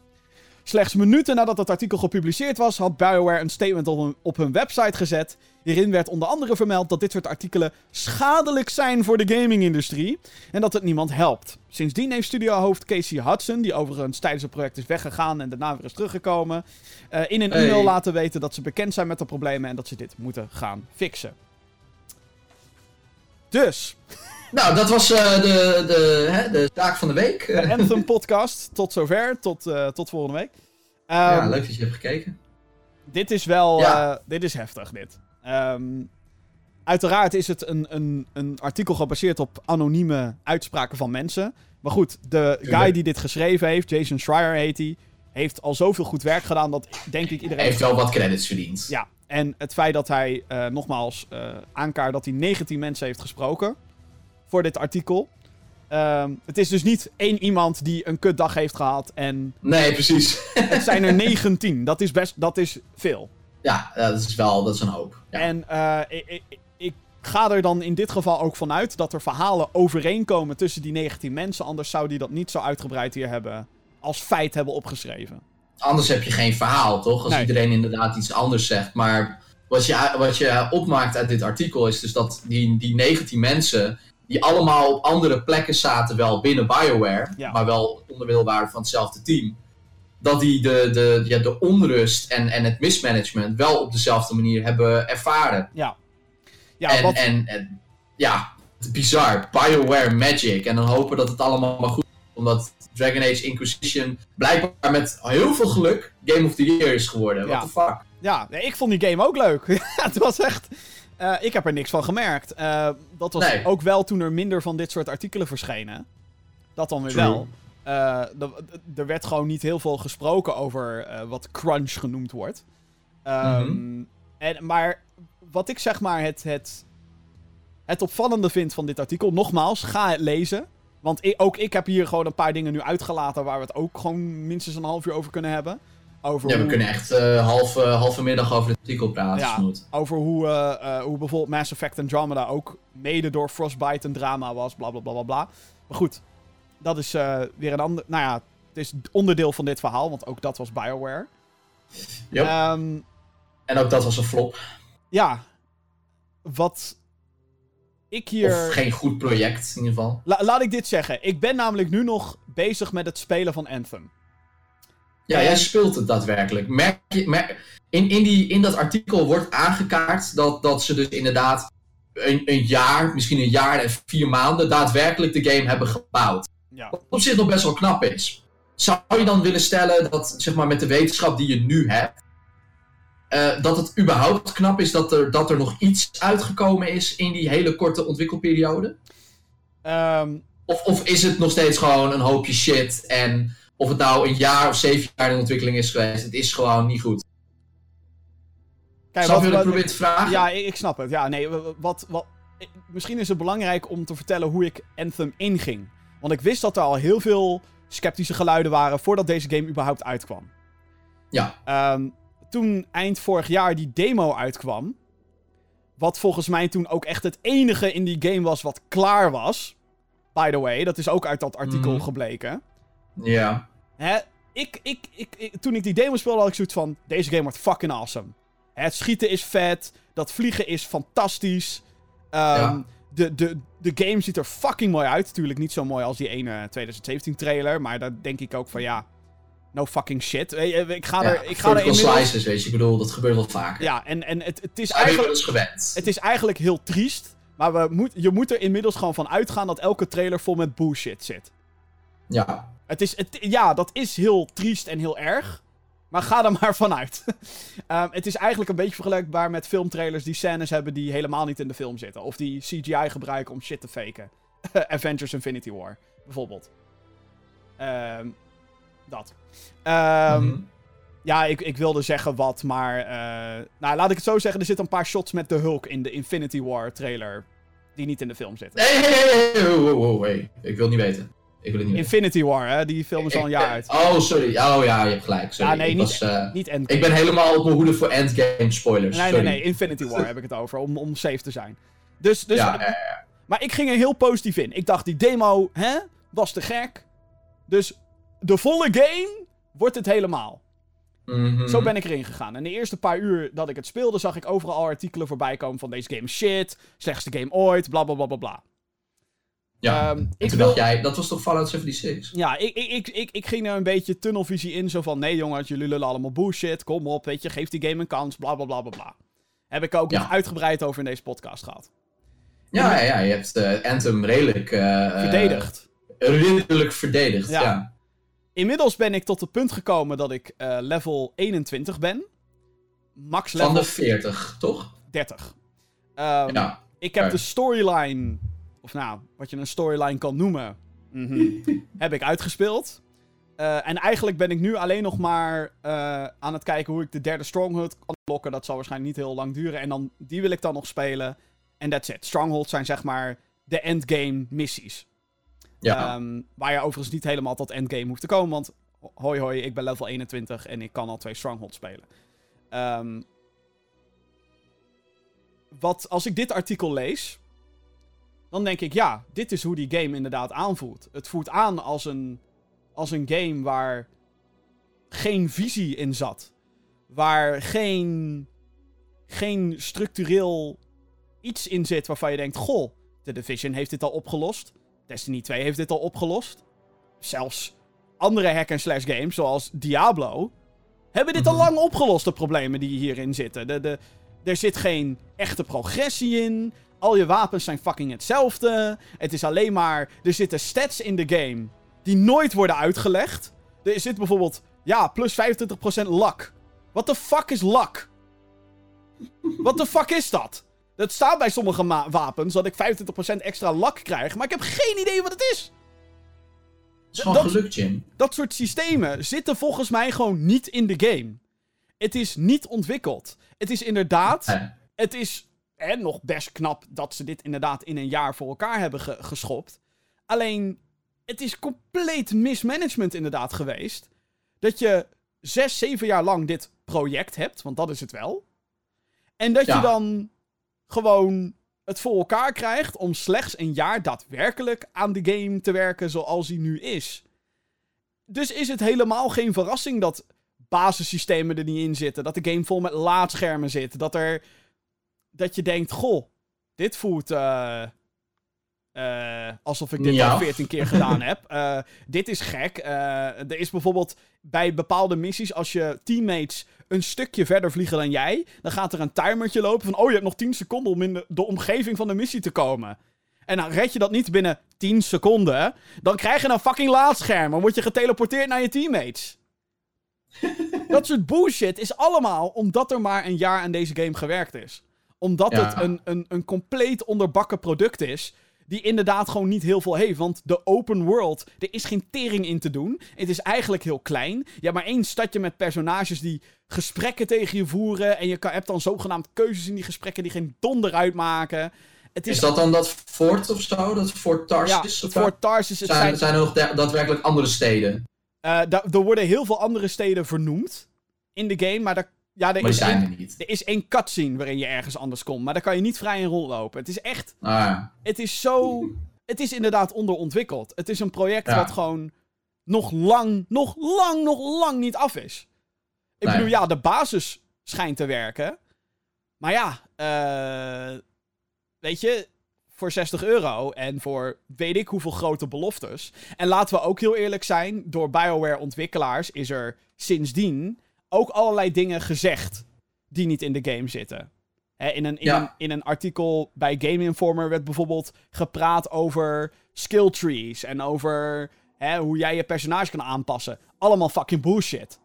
Slechts minuten nadat het artikel gepubliceerd was, had BioWare een statement op hun, op hun website gezet. Hierin werd onder andere vermeld dat dit soort artikelen schadelijk zijn voor de gaming-industrie en dat het niemand helpt. Sindsdien heeft studiohoofd Casey Hudson, die overigens tijdens het project is weggegaan en daarna weer is teruggekomen, uh, in een e-mail laten weten dat ze bekend zijn met de problemen en dat ze dit moeten gaan fixen. Dus, Nou, dat was eh, de, de, hè, de zaak van de week. de Anthem podcast, tot zover, tot, eh, tot volgende week. ja, Ehm, leuk dat je hebt gekeken. Dit is wel. Ja. eh, dit is heftig, dit. Ehm, uiteraard is het een, een, een artikel gebaseerd op anonieme uitspraken van mensen. Maar goed, de guy die dit geschreven heeft, Jason Schreier heet hij, heeft al zoveel goed werk gedaan dat denk ik Hij iedereen. heeft wel wat credits verdiend. Ja, en het feit dat hij nogmaals aankaart dat hij 19 mensen heeft gesproken voor dit artikel. Ehm, het is dus niet één iemand die een kutdag heeft gehad en Nee, precies. het zijn er 19. Dat is best, dat is veel. ja, dat is wel dat is een hoop. Ja. En eh, ik, ik, ik ga er dan in dit geval ook vanuit dat er verhalen overeenkomen tussen die 19 mensen. Anders zou die dat niet zo uitgebreid hier hebben als feit hebben opgeschreven. Anders heb je geen verhaal, toch? Als Nee. iedereen inderdaad iets anders zegt. Maar wat je, wat je opmaakt uit dit artikel is dus dat die, die 19 mensen... die allemaal op andere plekken zaten, wel binnen BioWare... Ja. maar wel onderdeel waren van hetzelfde team... dat die de, de, ja, de onrust en, en het mismanagement wel op dezelfde manier hebben ervaren. Ja, en, wat, en, en ja, bizar. BioWare Magic. En dan hopen dat het allemaal maar goed is. Omdat Dragon Age Inquisition blijkbaar met heel veel geluk Game of the Year is geworden. Ja. What the fuck? ja, nee, ik vond die game ook leuk. het was echt... eh, ik heb er niks van gemerkt. Eh, dat was Nee. ook wel toen er minder van dit soort artikelen verschenen. Dat dan weer True. wel. Eh, er werd gewoon niet heel veel gesproken over eh, wat crunch genoemd wordt. Ehm, Mhm. en, maar wat ik zeg maar het, het, het opvallende vind van dit artikel, nogmaals, ga het lezen. Want ook ik heb hier gewoon een paar dingen nu uitgelaten waar we het ook gewoon minstens een half uur over kunnen hebben. Over Ja, we hoe, kunnen echt eh halve, halve middag over het artikel praten. Ja. Over hoe, eh, eh, hoe bijvoorbeeld Mass Effect Andromeda ook mede door Frostbite een drama was, bla bla bla bla bla. Maar goed, dat is eh, weer een ander. Nou ja, het is onderdeel van dit verhaal, want ook dat was BioWare. Yep. Ehm, En ook dat was een flop. ja, wat ik hier. Of geen goed project, in ieder geval. La- laat ik dit zeggen. Ik ben namelijk nu nog bezig met het spelen van Anthem. Ja, jij speelt het daadwerkelijk. Merk je, mer- in, in, die, in dat artikel wordt aangekaart dat, dat ze dus inderdaad een, een jaar, misschien een jaar en vier maanden daadwerkelijk de game hebben gebouwd. Ja. Wat op zich nog best wel knap is. Zou je dan willen stellen dat, zeg maar, met de wetenschap die je nu hebt, eh, dat het überhaupt knap is dat er, dat er nog iets uitgekomen is in die hele korte ontwikkelperiode? Ehm, Of, of is het nog steeds gewoon een hoopje shit en of het nou een jaar of zeven jaar in ontwikkeling is geweest, het is gewoon niet goed. kijk, Snap wat- je wat ik probeer te vragen? Ja, ik, ik snap het. Ja, nee, wat, wat, misschien is het belangrijk om te vertellen hoe ik Anthem inging. Want ik wist dat er al heel veel sceptische geluiden waren voordat deze game überhaupt uitkwam. Ja. Ehm, toen eind vorig jaar die demo uitkwam, wat volgens mij toen ook echt het enige in die game was wat klaar was. By the way, dat is ook uit dat artikel Mhm. gebleken. Ja. Hè, ik, ik, ik, ik- toen ik die demo speelde, had ik zoiets van: deze game wordt fucking awesome. Hè, Het schieten is vet, dat vliegen is fantastisch. Ehm, Ja. de, de, de game ziet er fucking mooi uit. Natuurlijk niet zo mooi als die ene 2017 trailer, maar daar denk ik ook van ja, no fucking shit. Ik ga ja. er, ik ga er inmiddels. slices, weet je, ik bedoel, dat gebeurt wel vaker. Ja, en, en het, het is eigenlijk. gewend. Het is eigenlijk heel triest. Maar we moet, je moet er inmiddels gewoon van uitgaan dat elke trailer vol met bullshit zit. Ja. Het is, het, ja, dat is heel triest en heel erg. Maar ga er maar vanuit. um, het is eigenlijk een beetje vergelijkbaar met filmtrailers die scènes hebben die helemaal niet in de film zitten. Of die CGI gebruiken om shit te faken. Avengers Infinity War, bijvoorbeeld. Um, dat. Um, mm -hmm. Ja, ik, ik wilde zeggen wat, maar... Uh, nou, laat ik het zo zeggen. Er zitten een paar shots met de Hulk in de Infinity War trailer. Die niet in de film zitten. Nee, nee. Wow, wow, hey. Ik wil niet weten. Ik wil het niet Infinity War, hè? Die film is al een jaar uit. Oh, sorry. Oh ja, je hebt gelijk. Sorry. Ja, nee, ik niet, was, uh, niet Endgame. Ik ben helemaal op mijn hoede voor Endgame spoilers. Nee, sorry. nee, nee. Infinity War heb ik het over. Om, om safe te zijn. Dus, dus, Ja. Maar ik ging er heel positief in. Ik dacht, die demo, hè? Was te gek. Dus de volle game wordt het helemaal. Mhm. Zo ben ik erin gegaan. En de eerste paar uur dat ik het speelde, zag ik overal al artikelen voorbij komen van deze game shit, slechtste game ooit, bla bla bla bla bla. Ja, Ehm, ik wil- dacht jij, dat was toch Fallout 76? Ja, ik, ik, ik, ik, ik ging er een beetje tunnelvisie in. Zo van, nee jongens, jullie lullen allemaal bullshit. Kom op, weet je, geef die game een kans, bla bla bla bla bla. Heb ik ook Ja. nog uitgebreid over in deze podcast gehad. Ja, ja, ja, je hebt eh, Anthem redelijk... eh, Verdedigd. eh, ridderlijk verdedigd, Ja. ja. Inmiddels ben ik tot het punt gekomen dat ik level 21 ben. Max Van level de 40, toch? 30. Ehm, Ja. Ik heb de storyline, of nou, wat je een storyline kan noemen, mhm, heb ik uitgespeeld. Eh, en eigenlijk ben ik nu alleen nog maar eh, aan het kijken hoe ik de derde Stronghold kan lokken. Dat zal waarschijnlijk niet heel lang duren. En dan, die wil ik dan nog spelen. En that's it. Strongholds zijn zeg maar de endgame missies. Ja. Ehm, waar je overigens niet helemaal tot endgame hoeft te komen. Want hoi hoi, ik ben level 21 en ik kan al twee Strongholds spelen. Ehm, wat, als ik dit artikel lees, dan denk ik, ja, dit is hoe die game inderdaad aanvoelt. Het voelt aan als een, als een game waar geen visie in zat. Waar geen, geen structureel iets in zit waarvan je denkt, goh, The Division heeft dit al opgelost. Destiny 2 heeft dit al opgelost. Zelfs andere hack-and-slash games, zoals Diablo, hebben dit al Mhm. lang opgelost, de problemen die hierin zitten. De, de, er zit geen echte progressie in. Al je wapens zijn fucking hetzelfde. Het is alleen maar... Er zitten stats in de game die nooit worden uitgelegd. Er zit bijvoorbeeld... Ja, plus 25% luck. What the fuck is luck? What the fuck is dat? Dat staat bij sommige wapens dat ik 25% extra luck krijg, maar ik heb geen idee wat het is. Het is gewoon dat- geluk, Jim. Dat soort systemen zitten volgens mij gewoon niet in de game. Het is niet ontwikkeld. Het is inderdaad het is hè, nog best knap dat ze dit inderdaad in een jaar voor elkaar hebben ge- geschopt. Alleen, het is compleet mismanagement inderdaad geweest. Dat je zes, zeven jaar lang dit project hebt, want dat is het wel. En dat je dan gewoon het voor elkaar krijgt om slechts een jaar daadwerkelijk aan de game te werken zoals hij nu is. Dus is het helemaal geen verrassing dat basissystemen er niet in zitten. Dat de game vol met laadschermen zit. Dat er. Dat je denkt: goh, dit voelt. eh, eh, alsof ik dit Ja. al 14 keer gedaan heb. Eh, dit is gek. Er is bijvoorbeeld bij bepaalde missies, als je teammates een stukje verder vliegen dan jij, dan gaat er een timertje lopen van: oh, je hebt nog 10 seconden om in de, de omgeving van de missie te komen. En dan red je dat niet binnen 10 seconden, dan krijg je een fucking laadscherm. Dan word je geteleporteerd naar je teammates. dat soort bullshit is allemaal omdat er maar een jaar aan deze game gewerkt is. Omdat Ja. het een, een, een compleet onderbakken product is. Die inderdaad gewoon niet heel veel heeft. Want de open world, er is geen tering in te doen. Het is eigenlijk heel klein. Je hebt maar één stadje met personages die gesprekken tegen je voeren. En je kan, hebt dan zogenaamd keuzes in die gesprekken die geen donder uitmaken. Het is, Is dat dan dat fort of zo? Dat Fort ja, of Tarsus. Het zijn, zijn, zijn er nog da- daadwerkelijk andere steden? da- er worden heel veel andere steden vernoemd in de game. Maar, daar, ja, er, is één, er niet. er is één cutscene waarin je ergens anders komt. Maar daar kan je niet vrij in rondlopen. Het is echt Ah, ja. het is zo. Het is inderdaad onderontwikkeld. Het is een project Ja. wat gewoon nog lang, nog lang, nog lang niet af is. Ik Nee. bedoel, ja, de basis schijnt te werken. Maar ja, eh, weet je, voor 60 euro en voor weet ik hoeveel grote beloftes. En laten we ook heel eerlijk zijn, door BioWare-ontwikkelaars is er sindsdien ook allerlei dingen gezegd die niet in de game zitten. Hè, in, een, in, Ja. een, in een artikel bij Game Informer werd bijvoorbeeld gepraat over skill trees en over hè, hoe jij je personage kan aanpassen. Allemaal fucking bullshit.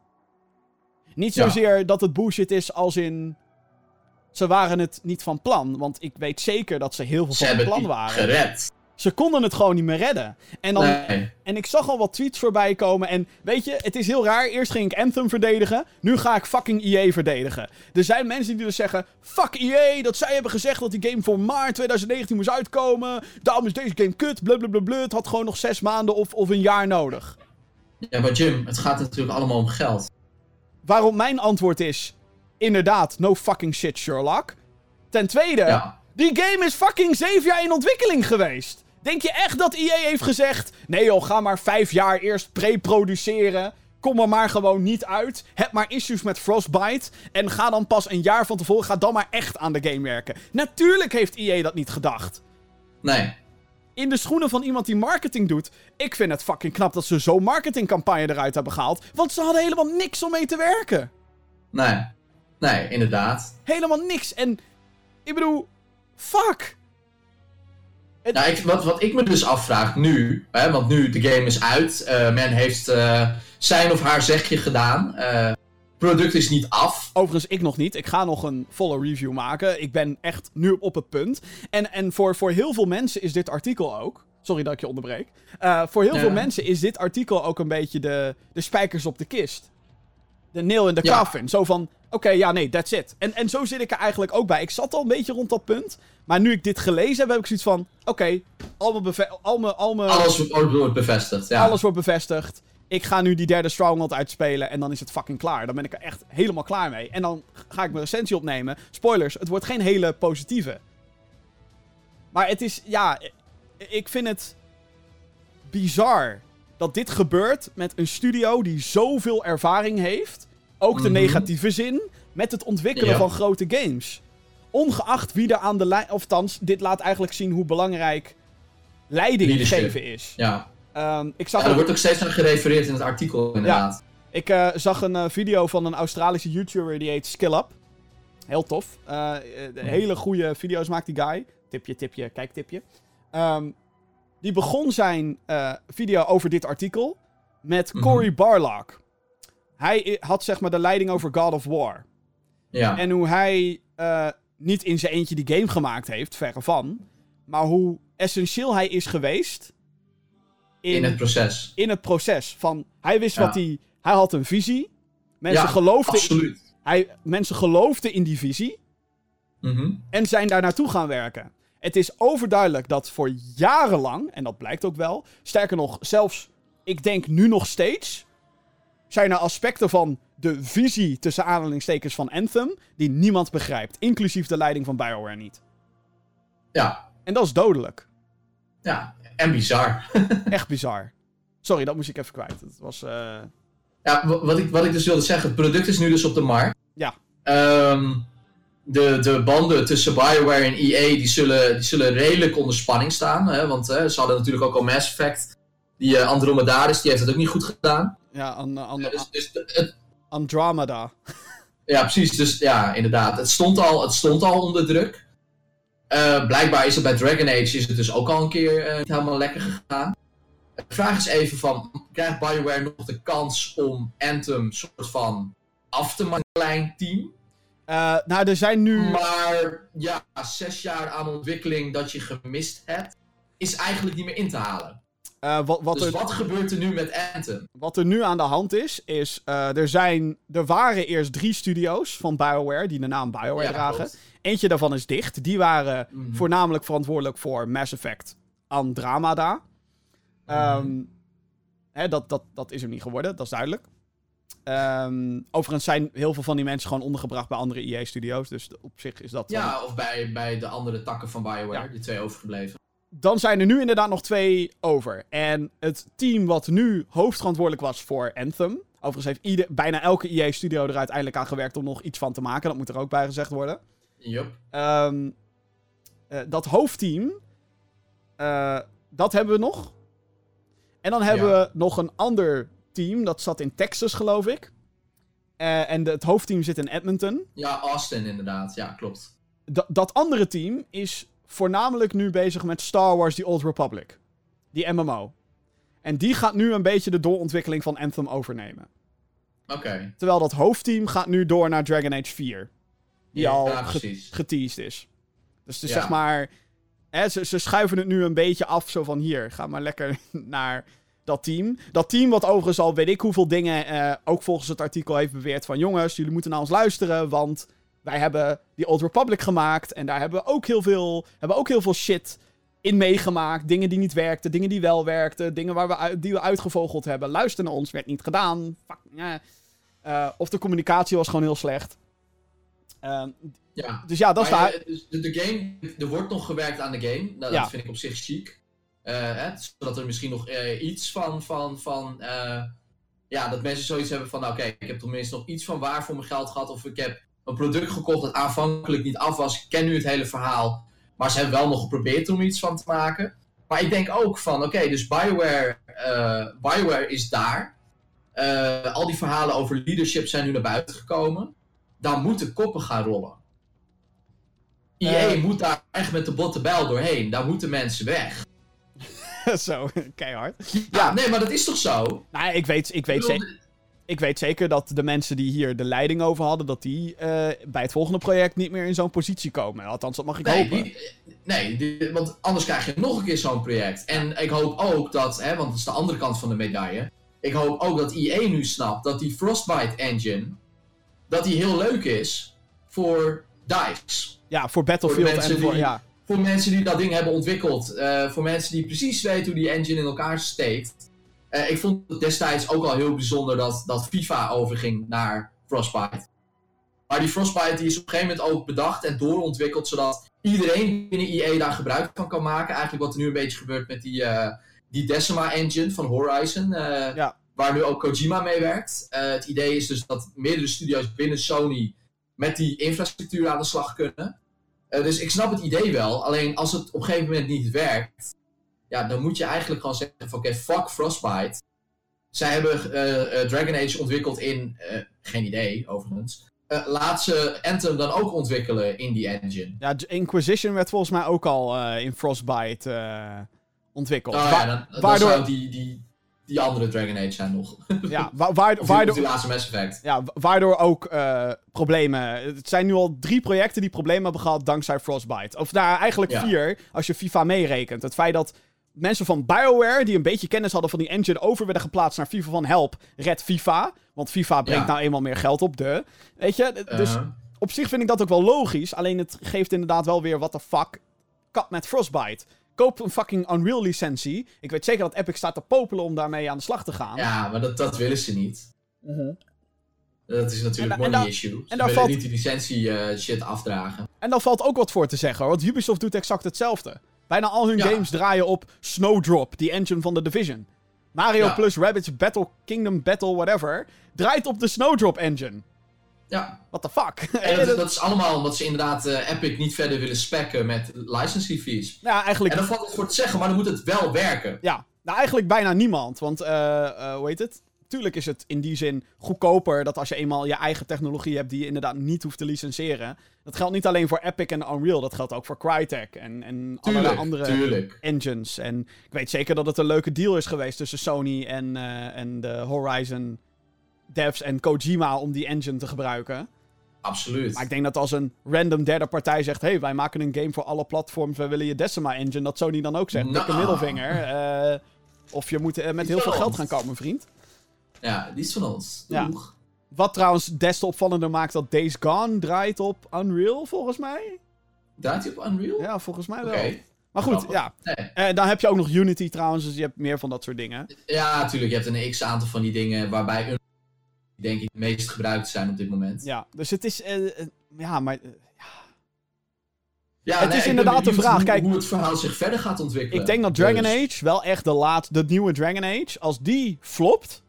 Niet Ja. zozeer dat het bullshit is als in. Ze waren het niet van plan. Want ik weet zeker dat ze heel veel Ze van plan waren. gered. Ze konden het gewoon niet meer redden. En, dan, Nee. en ik zag al wat tweets voorbij komen. En weet je, het is heel raar. Eerst ging ik Anthem verdedigen. Nu ga ik fucking EA verdedigen. Er zijn mensen die dus zeggen: Fuck EA, dat zij hebben gezegd dat die game voor maart 2019 moest uitkomen. Daarom is deze game kut. Blablabla. Het had gewoon nog zes maanden of, of een jaar nodig. Ja, maar Jim, het gaat natuurlijk allemaal om geld. Waarom mijn antwoord is: Inderdaad, no fucking shit, Sherlock. Ten tweede, Ja. die game is fucking zeven jaar in ontwikkeling geweest. Denk je echt dat EA heeft gezegd: nee joh, ga maar vijf jaar eerst pre-produceren. Kom er maar gewoon niet uit. Heb maar issues met Frostbite. En ga dan pas een jaar van tevoren, ga dan maar echt aan de game werken. Natuurlijk heeft EA dat niet gedacht. Nee. In de schoenen van iemand die marketing doet. Ik vind het fucking knap dat ze zo'n marketingcampagne eruit hebben gehaald. Want ze hadden helemaal niks om mee te werken. Nee. Nee, inderdaad. Helemaal niks. En ik bedoel, fuck. Nou, ik, wat, wat ik me dus afvraag nu, hè, want nu de game is uit, eh, men heeft eh, zijn of haar zegje gedaan, eh, product is niet af. Overigens, ik nog niet. Ik ga nog een volle review maken. Ik ben echt nu op het punt. En, en voor, voor heel veel mensen is dit artikel ook. Sorry dat ik je onderbreek. Voor heel Ja. veel mensen is dit artikel ook een beetje de, de spijkers op de kist. De nail in the Ja. coffin. Zo van, oké, ja, nee, that's it. En, en zo zit ik er eigenlijk ook bij. Ik zat al een beetje rond dat punt. Maar nu ik dit gelezen heb, heb ik zoiets van... Oké, al beve- al mijn- al mijn- Alles wordt- bevestigd, ja. alles wordt bevestigd. Ik ga nu die derde Stronghold uitspelen en dan is het fucking klaar. Dan ben ik er echt helemaal klaar mee. En dan ga ik mijn recensie opnemen. Spoilers, het wordt geen hele positieve. Maar het is, ja, ik vind het bizar dat dit gebeurt met een studio die zoveel ervaring heeft. Ook de Mhm. negatieve zin, met het ontwikkelen Ja. van grote games. Ongeacht wie er aan de lijn... Of thans, dit laat eigenlijk zien hoe belangrijk leiding Leadership. geven is. Ja. Ehm, ik ja, zag er wordt ook steeds aan gerefereerd in het artikel, inderdaad. ik eh, zag een eh, video van een Australische YouTuber die heet SkillUp. Heel tof. Eh, hele goede video's maakt die guy. Tipje, tipje, kijk tipje. Ehm, die begon zijn video over dit artikel met Mhm. Cory Barlock. Hij had zeg maar de leiding over God of War. Ja. En hoe hij niet in zijn eentje die game gemaakt heeft, verre van. Maar hoe essentieel hij is geweest in het proces. in het proces. Van, hij wist Ja. wat hij... Hij had een visie. Mensen, Ja, geloofden, Absoluut. hij, mensen geloofden in die visie. Mhm. En zijn daar naartoe gaan werken. Het is overduidelijk dat voor jarenlang... En dat blijkt ook wel. Sterker nog, zelfs... Ik denk nu nog steeds... Zijn er aspecten van de visie tussen aanhalingstekens van Anthem... Die niemand begrijpt. Inclusief de leiding van BioWare niet. Ja. En dat is dodelijk. Ja. En bizar. Echt bizar. Sorry, dat moest ik even kwijt. Het was... eh, Ja, wa- wat ik, wat ik dus wilde zeggen, het product is nu dus op de markt. Ja. Ehm, de, de banden tussen BioWare en EA die zullen, die zullen redelijk onder spanning staan. Hè? Want hè, ze hadden natuurlijk ook al Mass Effect. Die eh, Andromedaris, die heeft het ook niet goed gedaan. ja, aan, aan, Dus, dus het, Andromeda. ja, precies. Dus ja, inderdaad. Het stond al, het stond al onder druk. Eh, blijkbaar is het bij Dragon Age is het dus ook al een keer eh, niet helemaal lekker gegaan. De vraag is even van, krijgt BioWare nog de kans om Anthem soort van af te maken, klein team? Eh, nou, er zijn nu... Maar ja, zes jaar aan ontwikkeling dat je gemist hebt, is eigenlijk niet meer in te halen. Eh, wat, wat, dus er, wat gebeurt er nu met Anthem? wat er nu aan de hand is, is... eh, er, zijn, er waren eerst drie studio's van BioWare die de naam BioWare Ja, dragen. klopt. Eentje daarvan is dicht. Die waren Mhm. voornamelijk verantwoordelijk voor Mass Effect Andromeda. Ehm, hè, dat, dat, dat is hem niet geworden, dat is duidelijk. Ehm, overigens zijn heel veel van die mensen gewoon ondergebracht bij andere EA-studio's. Dus op zich is dat... dan- Ja, of bij, bij de andere takken van BioWare, Ja. die twee overgebleven. Dan zijn er nu inderdaad nog twee over. En het team wat nu hoofdverantwoordelijk was voor Anthem. Overigens heeft ieder, bijna elke EA-studio er uiteindelijk aan gewerkt om nog iets van te maken. Dat moet er ook bij gezegd worden. Yup. Ehm, eh, dat hoofdteam, eh, dat hebben we nog. En dan hebben Ja. we nog een ander team, dat zat in Texas, geloof ik. Eh, en de- het hoofdteam zit in Edmonton. Ja, Austin inderdaad. Ja, klopt. Da- dat andere team is voornamelijk nu bezig met Star Wars The Old Republic. Die MMO. En die gaat nu een beetje de doorontwikkeling van Anthem overnemen. Oké. Terwijl dat hoofdteam gaat nu door naar Dragon Age 4. Die Ja, al ja, ge- precies. geteased is. Dus, dus Ja. zeg maar... Hè, ze, ze schuiven het nu een beetje af. Zo van hier, ga maar lekker naar dat team. Dat team wat overigens al weet ik hoeveel dingen... eh, ook volgens het artikel heeft beweerd van... Jongens, jullie moeten naar ons luisteren, want... Wij hebben die Old Republic gemaakt. En daar hebben we ook heel veel, hebben ook heel veel shit in meegemaakt. Dingen die niet werkten, dingen die wel werkten. Dingen waar we, die we uitgevogeld hebben. Luister naar ons, werd niet gedaan. Fuck. Eh, of de communicatie was gewoon heel slecht. Ehm, Ja. dus ja, dat is Maar, daar. eh, dus de, de game, er wordt nog gewerkt aan de game. Nou, Ja. Dat vind ik op zich chic. Hè, zodat er misschien nog eh, iets van. van, van ja, dat mensen zoiets hebben van. Nou, oké, ik heb tenminste nog iets van waar voor mijn geld gehad. Of ik heb een product gekocht dat aanvankelijk niet af was. Ik ken nu het hele verhaal. Maar ze hebben wel nog geprobeerd om iets van te maken. Maar ik denk ook van, oké, dus Bioware, Bioware is daar. Eh, al die verhalen over leadership zijn nu naar buiten gekomen. Daar moeten koppen gaan rollen. EA Eh. moet daar echt met de botte bijl doorheen. Daar moeten mensen weg. Zo, keihard. Ja, nee, maar dat is toch zo? Nou, ik weet, ik, weet Ik bedoel, ze- ik weet zeker dat de mensen die hier de leiding over hadden, dat die eh, bij het volgende project niet meer in zo'n positie komen. Althans, dat mag ik Nee, hopen. die- nee die- want anders krijg je nog een keer zo'n project. En ik hoop ook dat, hè, want dat is de andere kant van de medaille. Ik hoop ook dat EA nu snapt dat die Frostbite engine, dat die heel leuk is voor DICE. Ja, voor Battlefield Voor en voor. die- Ja. Voor mensen die dat ding hebben ontwikkeld. eh, voor mensen die precies weten hoe die engine in elkaar steekt. Eh, ik vond het destijds ook al heel bijzonder dat, dat FIFA overging naar Frostbite. Maar die Frostbite die is op een gegeven moment ook bedacht en doorontwikkeld. Zodat iedereen binnen EA daar gebruik van kan maken. Eigenlijk wat er nu een beetje gebeurt met die, eh, die Decima engine van Horizon. eh, Ja. Waar nu ook Kojima mee werkt. Het idee is dus dat meerdere studio's binnen Sony met die infrastructuur aan de slag kunnen. Dus ik snap het idee wel. Alleen als het op een gegeven moment niet werkt, ja, dan moet je eigenlijk gewoon zeggen van oké, fuck Frostbite. Zij hebben eh, eh, Dragon Age ontwikkeld in, eh, geen idee overigens. Laat ze Anthem dan ook ontwikkelen in die engine. ja, Inquisition werd volgens mij ook al in Frostbite ontwikkeld. Oh Wa- ja, dan, dan waardoor- zou die, die, die andere Dragon Age zijn nog. ja, wa- waar- Of die, of waardoor, die laatste Mass Effect. Ja, wa- waardoor ook problemen. Het zijn nu al drie projecten die problemen hebben gehad dankzij Frostbite. Of daar eigenlijk Ja. vier, als je FIFA meerekent. Het feit dat mensen van BioWare, die een beetje kennis hadden van die engine, over werden geplaatst naar FIFA van help, red FIFA. Want FIFA brengt Ja. nou eenmaal meer geld op, de. Weet je, d- dus Uh-huh. op zich vind ik dat ook wel logisch. Alleen het geeft inderdaad wel weer, what the fuck, kat met Frostbite. Koop een fucking Unreal licentie. Ik weet zeker dat Epic staat te popelen om daarmee aan de slag te gaan. Ja, maar dat, dat willen ze niet. Mhm. Dat is natuurlijk En da- en money issue. Ze en daar willen valt- niet die licentie eh, shit afdragen. En dan valt ook wat voor te zeggen, want Ubisoft doet exact hetzelfde. Bijna al hun Ja. games draaien op Snowdrop, die engine van de Division. Mario Ja. plus Rabbids Battle Kingdom Battle whatever draait op de Snowdrop engine. Ja, What the fuck? en dat, dat is allemaal omdat ze inderdaad eh, Epic niet verder willen spekken met licensing fees. ja, eigenlijk, En dan valt het voor te zeggen, maar dan moet het wel werken. ja, nou, eigenlijk bijna niemand. Want, eh, eh, hoe heet het? Tuurlijk is het in die zin goedkoper dat als je eenmaal je eigen technologie hebt die je inderdaad niet hoeft te licenseren. Dat geldt niet alleen voor Epic en Unreal, dat geldt ook voor Crytek en, en allerlei andere tuurlijk. engines. En ik weet zeker dat het een leuke deal is geweest tussen Sony en, eh, en de Horizon devs en Kojima om die engine te gebruiken. Absoluut. Maar ik denk dat als een random derde partij zegt: hey, wij maken een game voor alle platforms, wij willen je Decima engine, dat Sony dan ook zegt: dikke Nou. middelvinger. eh, of je moet eh, met heel veel geld gaan komen, vriend. Ja, die is van ons. Ja. Wat trouwens des te opvallender maakt dat Days Gone draait op Unreal, volgens mij. Draait hij op Unreal? Ja, volgens mij Oké. wel. Maar goed, ja. Nee. Eh, dan heb je ook nog Unity trouwens, dus je hebt meer van dat soort dingen. Ja, natuurlijk. Je hebt een x-aantal van die dingen waarbij Unreal denk ik het meest gebruikt zijn op dit moment. Ja, dus het is. eh, eh, ja, maar. Ja, Het is ik ben inderdaad de vraag, Hoe, kijk- hoe het verhaal zich verder gaat ontwikkelen. Ik denk dat Dragon Dus- Age wel echt de laat, de nieuwe Dragon Age, als die flopt,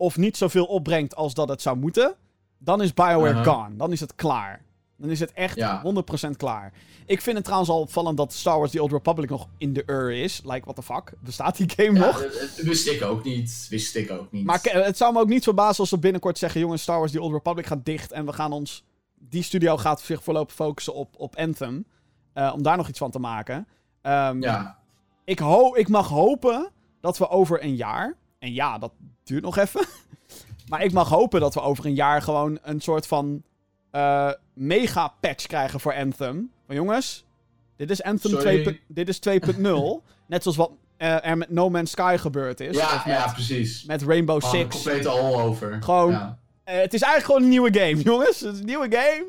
of niet zoveel opbrengt als dat het zou moeten, dan is BioWare gone. Dan is het klaar. Dan is het echt Ja. 100% klaar. Ik vind het trouwens al opvallend dat Star Wars The Old Republic nog in de ur is. Like, what the fuck? Bestaat die game Ja, nog? dat- wist ik ook niet. Wist ik ook niet. Maar ke- het zou me ook niet verbazen als ze binnenkort zeggen: jongens, Star Wars The Old Republic gaat dicht en we gaan ons. Die studio gaat zich voorlopig focussen op, op Anthem. eh, om daar nog iets van te maken. Ehm, Ja, ik, ho ik mag hopen dat we over een jaar. En ja, dat duurt nog even. maar ik mag hopen dat we over een jaar gewoon een soort van. eh, mega patch krijgen voor Anthem. Maar jongens, dit is Anthem Sorry. 2. Dit is 2.0. Net zoals wat eh, er met No Man's Sky gebeurd is. ja, Of met, ja, precies. met Rainbow Six. complete all over. Gewoon- Ja. Eh, het is eigenlijk gewoon een nieuwe game, jongens. Het is een nieuwe game.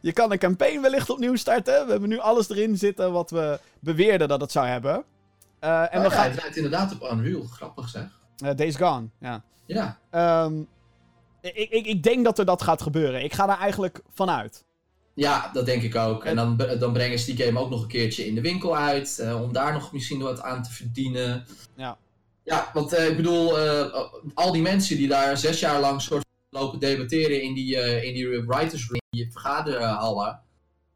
Je kan een campaign wellicht opnieuw starten. We hebben nu alles erin zitten wat we beweerden dat het zou hebben. Eh, en Oh we ja, gaan... Het draait inderdaad op Unreal. Grappig zeg. Eh, Days Gone, ja. Ja. Ehm, ik, ik, ik denk dat er dat gaat gebeuren. Ik ga daar eigenlijk vanuit. Ja, dat denk ik ook. En dan, dan brengen ze die game ook nog een keertje in de winkel uit. eh, om daar nog misschien wat aan te verdienen. Ja. Ja, want eh, ik bedoel, al die mensen die daar zes jaar lang soort lopen debatteren in die, in die writers room, die vergaderhallen.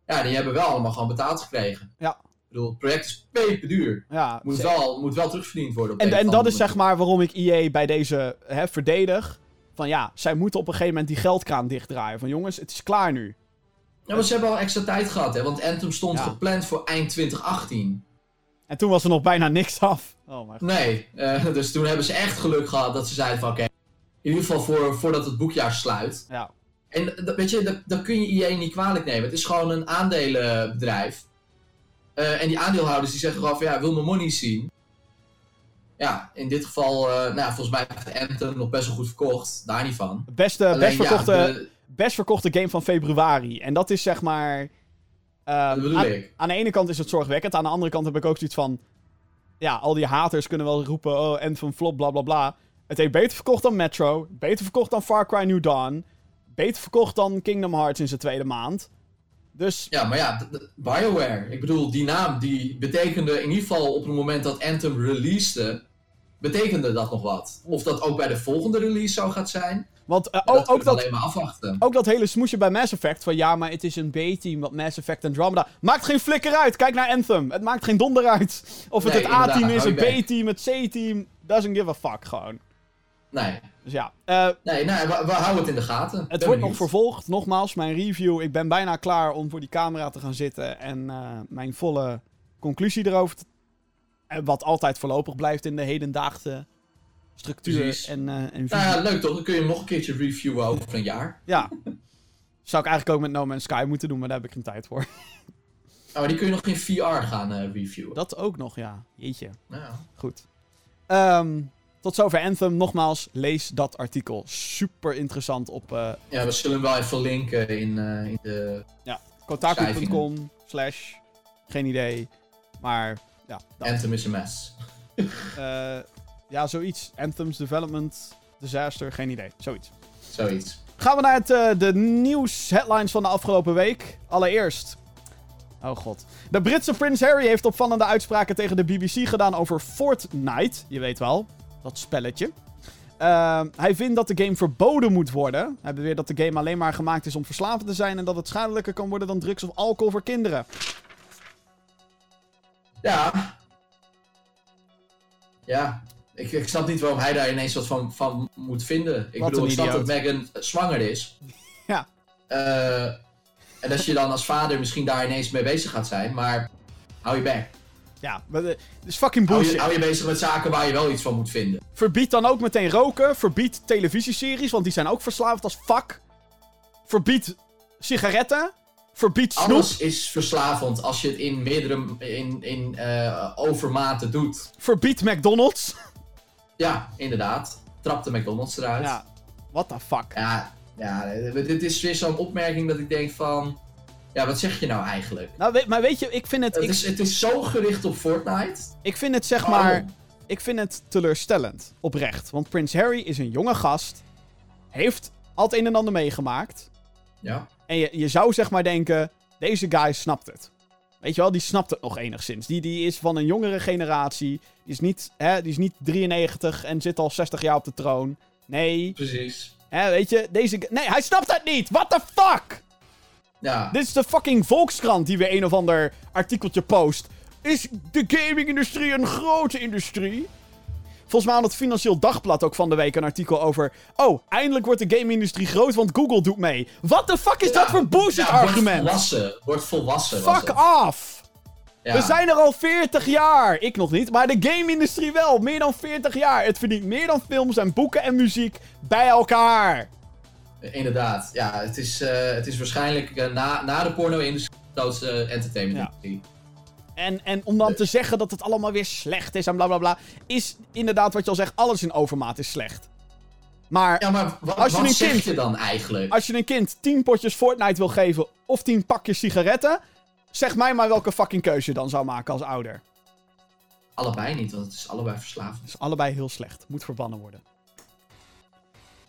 Ja, die hebben wel allemaal gewoon betaald gekregen. Ja. Bedoel, het project is peperduur. Ja, Moet wel, moet wel terugverdiend worden. op en, en dat is zeg maar waarom ik EA bij deze hè, verdedig. Van ja, zij moeten op een gegeven moment die geldkraan dichtdraaien. Van jongens, het is klaar nu. Ja, maar ze hebben al extra tijd gehad, hè? Want Anthem stond Ja. gepland voor eind 2018. En toen was er nog bijna niks af. Oh god. Nee, eh, dus toen hebben ze echt geluk gehad dat ze zeiden van oké, in ieder geval voor, voordat het boekjaar sluit. Ja. En dat, weet je, dat, dat kun je IE niet kwalijk nemen. Het is gewoon een aandelenbedrijf. Eh, en die aandeelhouders die zeggen gewoon van ja, wil mijn money zien. Ja, in dit geval, eh, nou ja, volgens mij heeft Anthem nog best wel goed verkocht. Daar niet van. Beste, Alleen, best, ja, verkochte, de- best verkochte game van februari. En dat is zeg maar. eh, dat bedoel aan, ik. aan de ene kant is het zorgwekkend. Aan de andere kant heb ik ook zoiets van. Ja, al die haters kunnen wel roepen. Oh, Anthem flop, bla bla bla. Het heeft beter verkocht dan Metro. Beter verkocht dan Far Cry New Dawn. Beter verkocht dan Kingdom Hearts in zijn tweede maand. Dus Ja, maar ja, BioWare. Ik bedoel, die naam die betekende in ieder geval op het moment dat Anthem releasede, betekende dat nog wat. Of dat ook bij de volgende release zo gaat zijn, Want eh, dat ook, dat, alleen maar afwachten. ook dat hele smoesje bij Mass Effect. Van ja, maar het is een B-team. Wat Mass Effect en Andromeda. Maakt geen flikker uit. Kijk naar Anthem. Het maakt geen donder uit. Of het Nee, het A-team is, het. B-team, het C-team. Doesn't give a fuck gewoon. Nee, Dus ja. eh, nee, nee we, we houden het in de gaten. Het Ben wordt nog vervolgd. Nogmaals, mijn review. Ik ben bijna klaar om voor die camera te gaan zitten en eh, mijn volle conclusie erover te... En wat altijd voorlopig blijft in de hedendaagse structuur Precies. en, eh en visie. Nou ja, leuk toch? Dan kun je hem nog een keertje reviewen over een jaar. Ja. Zou ik eigenlijk ook met No Man's Sky moeten doen, maar daar heb ik geen tijd voor. Oh, maar die kun je nog in VR gaan eh, reviewen. Dat ook nog, ja. Jeetje. Nou ja. Goed. Ehm, tot zover Anthem. Nogmaals, lees dat artikel. Super interessant op eh ja, we zullen hem wel even linken in, eh, in de kotaku.com slash... Geen idee. Maar, ja. dat. Anthem is a mess. Eh, ja, zoiets. Anthems Development Disaster, geen idee. Zoiets. Zoiets. Gaan we naar het, de nieuws-headlines van de afgelopen week. Allereerst. Oh god. De Britse Prins Harry heeft opvallende uitspraken tegen de BBC gedaan over Fortnite. Je weet wel, dat spelletje. Ehm, hij vindt dat de game verboden moet worden. Hij beweert dat de game alleen maar gemaakt is om verslaafd te zijn en dat het schadelijker kan worden dan drugs of alcohol voor kinderen. Ja. Ja. Ik, ik snap niet waarom hij daar ineens wat van, van moet vinden. Ik Wat bedoel, ik snap dat. Meghan zwanger is. Ja. Eh, en als je dan als vader misschien daar ineens mee bezig gaat zijn, maar hou je bek. Ja, maar, het is fucking Hou bullshit. je, hou je bezig met zaken waar je wel iets van moet vinden. Verbied dan ook meteen roken. Verbied televisieseries, want die zijn ook verslaafd als fuck. Verbied sigaretten. Verbied snoep. Alles is verslavend als je het in meerdere in, in, overmaten doet. Verbied McDonald's. Ja, inderdaad. Trap de McDonald's eruit. Ja, what the fuck. Ja, ja, dit is weer zo'n opmerking dat ik denk van... Ja, wat zeg je nou eigenlijk? Nou, weet, maar weet je, ik vind het, Het ik, is, het is zo gericht op Fortnite. ik vind het zeg maar, ik vind het teleurstellend, oprecht. Want Prins Harry is een jonge gast, heeft al het een en ander meegemaakt. Ja. En je, je zou zeg maar denken, deze guy snapt het. Weet je wel, die snapt het nog enigszins. Die, die is van een jongere generatie. Die is, niet, hè, die is niet 93 en zit al 60 jaar op de troon. Nee, Precies. hè, weet je, deze... Nee, hij snapt het niet! What the fuck? Ja. Dit is de fucking Volkskrant die weer een of ander artikeltje post. Is de gaming-industrie een grote industrie? Volgens mij had het Financieel Dagblad ook van de week een artikel over... Oh, eindelijk wordt de gaming-industrie groot, want Google doet mee. What the fuck is dat voor bullshit ja, Wordt argument? volwassen. Wordt volwassen. was Fuck off! Ja. We zijn er al 40 jaar. Ik nog niet, maar de game-industrie wel. Meer dan 40 jaar. Het verdient meer dan films en boeken en muziek bij elkaar. Inderdaad, ja, het is, eh, het is waarschijnlijk eh, na, na de porno-industrie de grootste entertainment-industrie. En, en om dan te zeggen dat het allemaal weer slecht is en bla bla bla. Is inderdaad wat je al zegt, alles in overmaat is slecht. Maar Ja, maar wat, Als je wat een zeg kind- je dan eigenlijk? als je een kind 10 potjes Fortnite wil geven of 10 pakjes sigaretten. Zeg mij maar welke fucking keuze je dan zou maken als ouder. Allebei niet, want het is allebei verslavend. Dat is allebei heel slecht. Moet verbannen worden.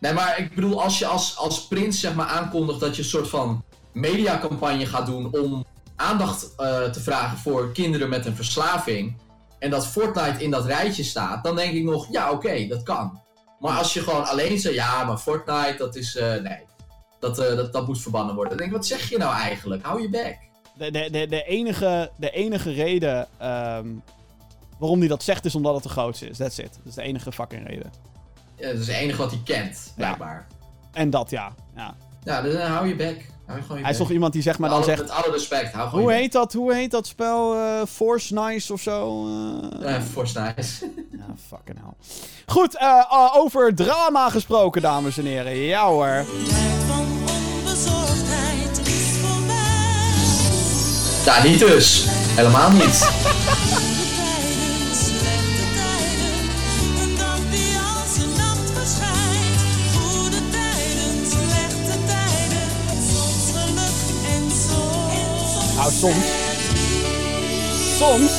Nee, maar ik bedoel, als je als, als prins zeg maar aankondigt dat je een soort van mediacampagne gaat doen om aandacht eh, te vragen voor kinderen met een verslaving. En dat Fortnite in dat rijtje staat, dan denk ik nog, ja oké, dat kan. Maar als je gewoon alleen zegt, ja, maar Fortnite, dat is, eh, nee. Dat, eh, dat, dat moet verbannen worden. Dan denk ik, wat zeg je nou eigenlijk? Hou je bek. De, de, de, de, enige, de enige reden ehm, waarom hij dat zegt is omdat het de grootste is. That's it. Dat is de enige fucking reden. Ja, dat is het enige wat hij kent, blijkbaar. En dat ja. ja. Ja, dus dan hou je bek. Hou je gewoon je Hij is toch iemand die zeg maar Met dan alle- zegt. Met alle respect, hou gewoon Hoe je heet dat, hoe heet dat spel? eh, Force Nice of zo? Eh. Eh, Force Nice. Ja, fucking hell. Goed, eh, eh, over drama gesproken, dames en heren. Ja hoor. Tijd van onbezorgdheid is voorbij. Ja, niet dus. Helemaal niet. Nou, soms. Soms.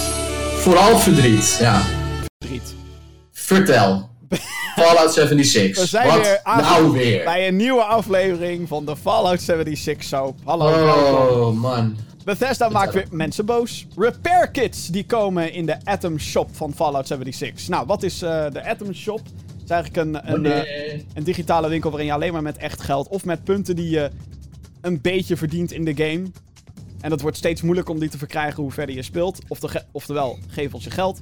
Vooral verdriet, ja. Verdriet. Vertel. Fallout 76. We zijn Wat weer nou weer? bij een nieuwe aflevering van de Fallout 76 soap. Hallo. Oh, man. Bethesda maakt weer mensen boos. Repair kits die komen in de Atom Shop van Fallout 76. Nou, wat is eh, de Atom Shop? Het is eigenlijk een, een, eh, een digitale winkel waarin je alleen maar met echt geld of met punten die je een beetje verdient in de game. En dat wordt steeds moeilijker om die te verkrijgen hoe verder je speelt. Ofte- oftewel, geef ons je geld.